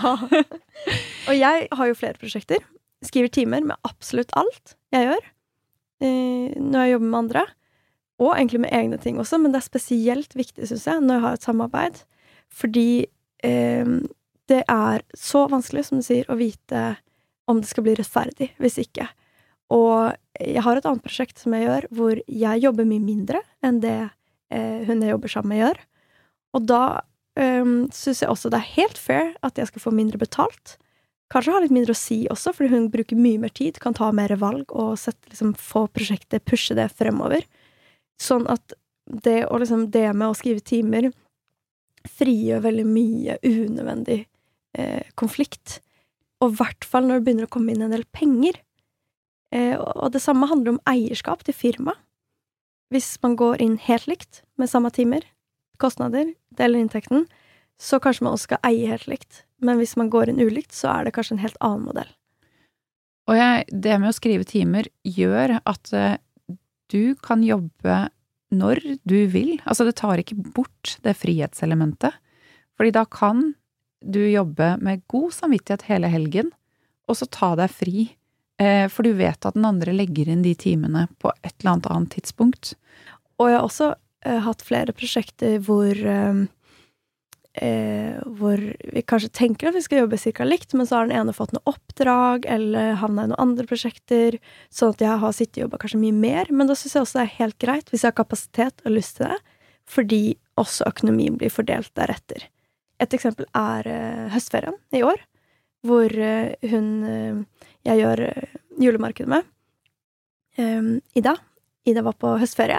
Og jeg har jo flere prosjekter. Skriver timer med absolutt alt jeg gjør. Eh, når jeg jobber med andre. Og egentlig med egne ting også, men det er spesielt viktig, syns jeg, når jeg har et samarbeid. Fordi eh, det er så vanskelig, som du sier, å vite om det skal bli rettferdig hvis ikke. Og jeg har et annet prosjekt som jeg gjør, hvor jeg jobber mye mindre enn det eh, hun jeg jobber sammen med, gjør. Og da um, syns jeg også det er helt fair at jeg skal få mindre betalt. Kanskje ha litt mindre å si også, fordi hun bruker mye mer tid, kan ta mer valg og sette, liksom, få prosjektet, pushe det fremover. Sånn at det, og liksom, det med å skrive timer frigjør veldig mye unødvendig eh, konflikt. Og i hvert fall når det begynner å komme inn en del penger. Eh, og det samme handler om eierskap til firmaet. Hvis man går inn helt likt med samme timer, kostnader, deler inntekten, så kanskje man også skal eie helt likt. Men hvis man går inn ulikt, så er det kanskje en helt annen modell. Og jeg, det med å skrive timer gjør at eh, du kan jobbe når du vil. Altså, det tar ikke bort det frihetselementet. Fordi da kan du jobbe med god samvittighet hele helgen, og så ta deg fri. Eh, for du vet at den andre legger inn de timene på et eller annet annet tidspunkt. Og jeg har også eh, hatt flere prosjekter hvor eh, Hvor vi kanskje tenker at vi skal jobbe cirka likt, men så har den ene fått noe oppdrag, eller havna i noen andre prosjekter, sånn at jeg har sittet og jobba kanskje mye mer. Men da syns jeg også det er helt greit, hvis jeg har kapasitet og lyst til det, fordi også økonomien blir fordelt deretter. Et eksempel er eh, høstferien i år, hvor eh, hun eh, jeg gjør eh, julemarkedet med. Um, Ida. Ida var på høstferie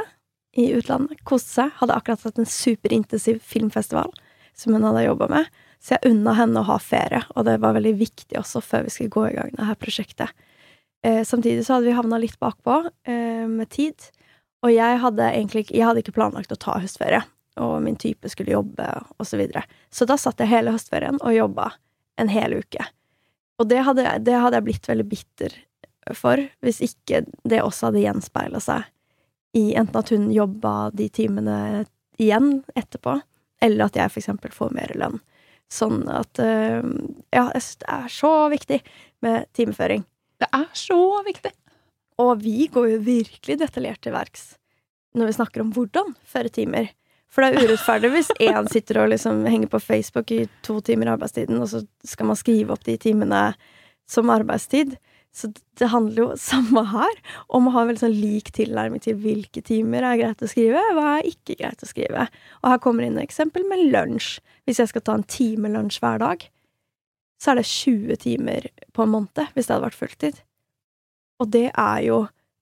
i utlandet, koste seg, hadde akkurat hatt en superintensiv filmfestival som hun hadde jobba med, så jeg unna henne å ha ferie, og det var veldig viktig også før vi skulle gå i gang med dette prosjektet. Eh, samtidig så hadde vi havna litt bakpå eh, med tid, og jeg hadde egentlig jeg hadde ikke planlagt å ta høstferie, og min type skulle jobbe, og så videre. Så da satt jeg hele høstferien og jobba en hel uke. Og det hadde, det hadde jeg blitt veldig bitter for, hvis ikke det også hadde gjenspeila seg i enten at hun jobba de timene igjen etterpå, eller at jeg eksempel får mer lønn. Sånn at øh, Ja, jeg syns det er så viktig med timeføring. Det er så viktig! Og vi går jo virkelig detaljert til verks når vi snakker om hvordan føre timer. For det er urettferdig hvis én sitter og liksom henger på Facebook i to timer arbeidstiden, og så skal man skrive opp de timene som arbeidstid. Så det handler jo samme her, om å ha en veldig sånn lik tilnærming til hvilke timer er greit å skrive, hva er ikke greit å skrive. Og her kommer inn et eksempel med lunsj. Hvis jeg skal ta en time lunsj hver dag, så er det 20 timer på en måned, hvis det hadde vært fulltid. Og det er jo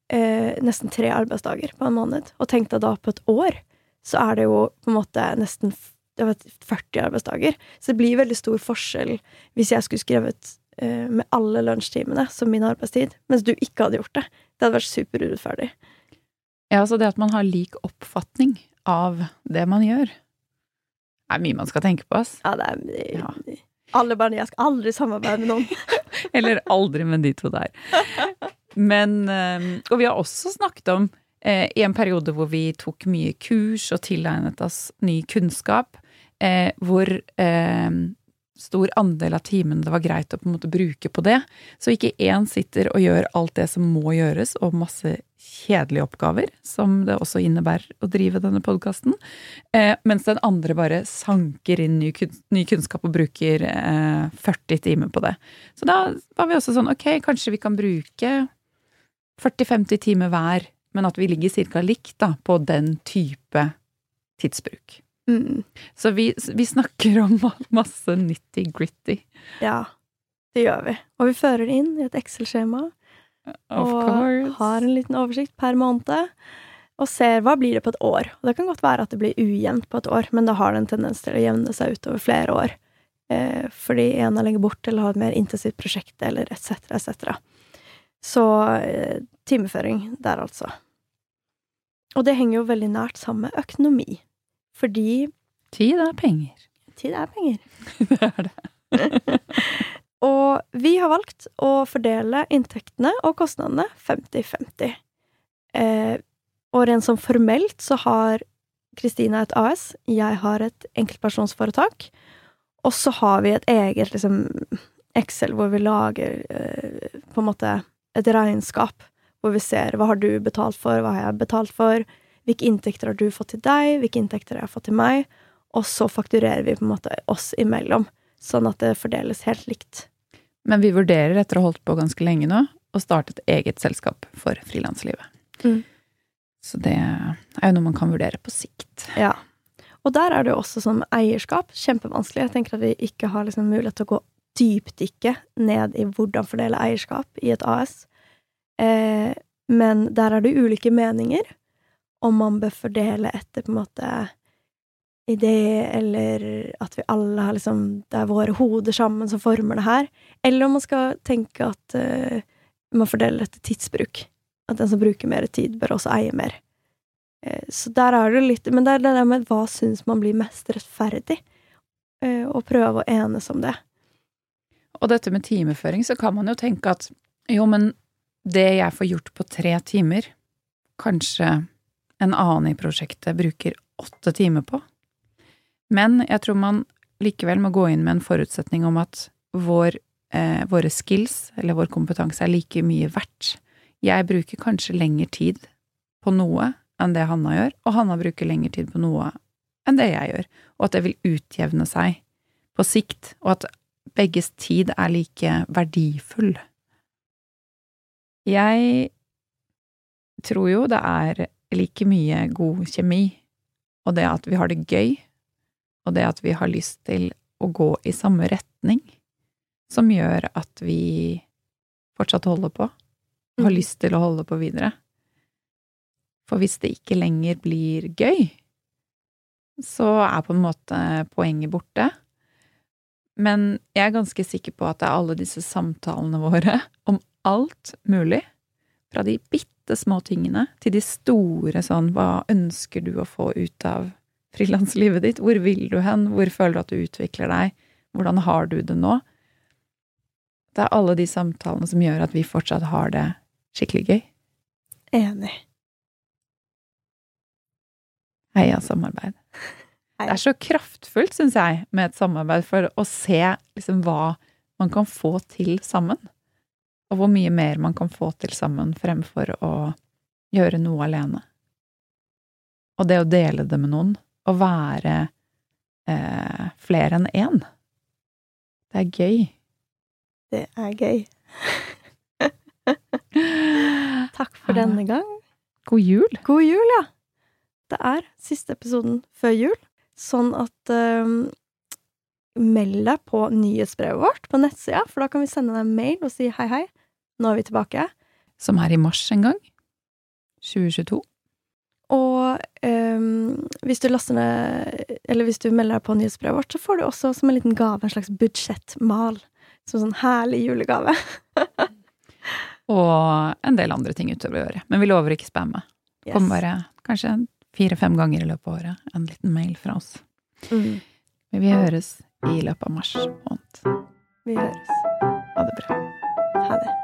eh, nesten tre arbeidsdager på en måned. Og tenk deg da på et år, så er det jo på en måte nesten vet, 40 arbeidsdager. Så det blir veldig stor forskjell hvis jeg skulle skrevet med alle lunsjtimene som min arbeidstid, mens du ikke hadde gjort det. Det hadde vært superurettferdig. Ja, altså det at man har lik oppfatning av det man gjør, er mye man skal tenke på, ass. Ja, det er Ja. Alle barn Jeg skal aldri samarbeide med noen. Eller aldri med de to der. Men eh, Og vi har også snakket om eh, i en periode hvor vi tok mye kurs og tilegnet oss ny kunnskap, eh, hvor eh, stor andel av timene det var greit å på en måte bruke på det. Så ikke én sitter og gjør alt det som må gjøres, og masse kjedelige oppgaver, som det også innebærer å drive denne podkasten, eh, mens den andre bare sanker inn ny, kun ny kunnskap og bruker eh, 40 timer på det. Så da var vi også sånn ok, kanskje vi kan bruke 40-50 timer hver, men at vi ligger ca. likt da, på den type tidsbruk. Mm. Så vi, vi snakker om masse nitty-gritty. Ja, det gjør vi. Og vi fører det inn i et Excel-skjema. Og course. har en liten oversikt per måned. Og ser hva blir det på et år. Og det kan godt være at det blir ujevnt på et år, men da har det en tendens til å jevne seg ut over flere år. Eh, fordi en er lenger bort eller har et mer intensivt prosjekt, eller etc., etc. Så eh, timeføring der, altså. Og det henger jo veldig nært sammen med økonomi. Fordi Tid er penger. tid er penger. det er det. Og vi har valgt å fordele inntektene og kostnadene 50-50. Eh, og rent sånn formelt så har Kristina et AS, jeg har et enkeltpersonsforetak, og så har vi et eget liksom Excel hvor vi lager eh, på en måte et regnskap hvor vi ser hva har du betalt for, hva har jeg betalt for, hvilke inntekter har du fått til deg, hvilke inntekter har jeg fått til meg, og så fakturerer vi på en måte oss imellom, sånn at det fordeles helt likt. Men vi vurderer, etter å ha holdt på ganske lenge nå, å starte et eget selskap for frilanslivet. Mm. Så det er jo noe man kan vurdere på sikt. Ja. Og der er det jo også sånn eierskap kjempevanskelig. Jeg tenker at vi ikke har liksom mulighet til å gå dypdykke ned i hvordan fordele eierskap i et AS. Eh, men der er det ulike meninger om man bør fordele etter på en måte idé, eller at vi alle har liksom Det er våre hoder sammen som former det her. Eller om man skal tenke at uh, man fordeler etter tidsbruk. At den som bruker mer tid, bør også eie mer. Uh, så der er det litt Men det er det der med hva syns man blir mest rettferdig? Uh, og prøve å enes om det. Og dette med timeføring, så kan man jo tenke at jo, men det jeg får gjort på tre timer, kanskje en annen i prosjektet bruker åtte timer på. Men jeg tror man likevel må gå inn med en forutsetning om at vår, eh, våre skills, eller vår kompetanse, er like mye verdt. Jeg bruker kanskje lengre tid på noe enn det Hanna gjør, og Hanna bruker lengre tid på noe enn det jeg gjør, og at det vil utjevne seg på sikt, og at begges tid er like verdifull. Jeg tror jo det er like mye god kjemi, og det at vi har det gøy, og det at vi har lyst til å gå i samme retning, som gjør at vi fortsatt holder på, og har Mm. lyst til å holde på videre. For hvis det ikke lenger blir gøy, så er på en måte poenget borte. Men jeg er ganske sikker på at det er alle disse samtalene våre om alt mulig, fra de bitte små tingene til de store sånn hva ønsker du å få ut av frilanslivet ditt, hvor vil du hen, hvor føler du at du utvikler deg, hvordan har du det nå? Det er alle de samtalene som gjør at vi fortsatt har det skikkelig gøy. Enig. Heia samarbeid. Hei. Det er så kraftfullt, syns jeg, med et samarbeid for å se liksom hva man kan få til sammen. Og hvor mye mer man kan få til sammen fremfor å gjøre noe alene. Og det å dele det med noen, å være eh, flere enn én, det er gøy. Det er gøy. Takk for Ja. denne gang. God jul! God jul, ja! Det er siste episoden før jul, sånn at um, Meld deg på nyhetsbrevet vårt på nettsida, for da kan vi sende deg en mail og si hei, hei, nå er vi tilbake. Som er i mars en gang. 2022. Og um, hvis du laster ned Eller hvis du melder deg på nyhetsbrevet vårt, så får du også som en liten gave en slags budsjettmal. Som en sånn herlig julegave. Og en del andre ting utover året. Men vi lover ikke spamme. Yes. Kommer bare kanskje fire-fem ganger i løpet av året. En liten mail fra oss. Mm, Men vi høres i løpet av mars måned. vi høres. Ha det bra. Ha det.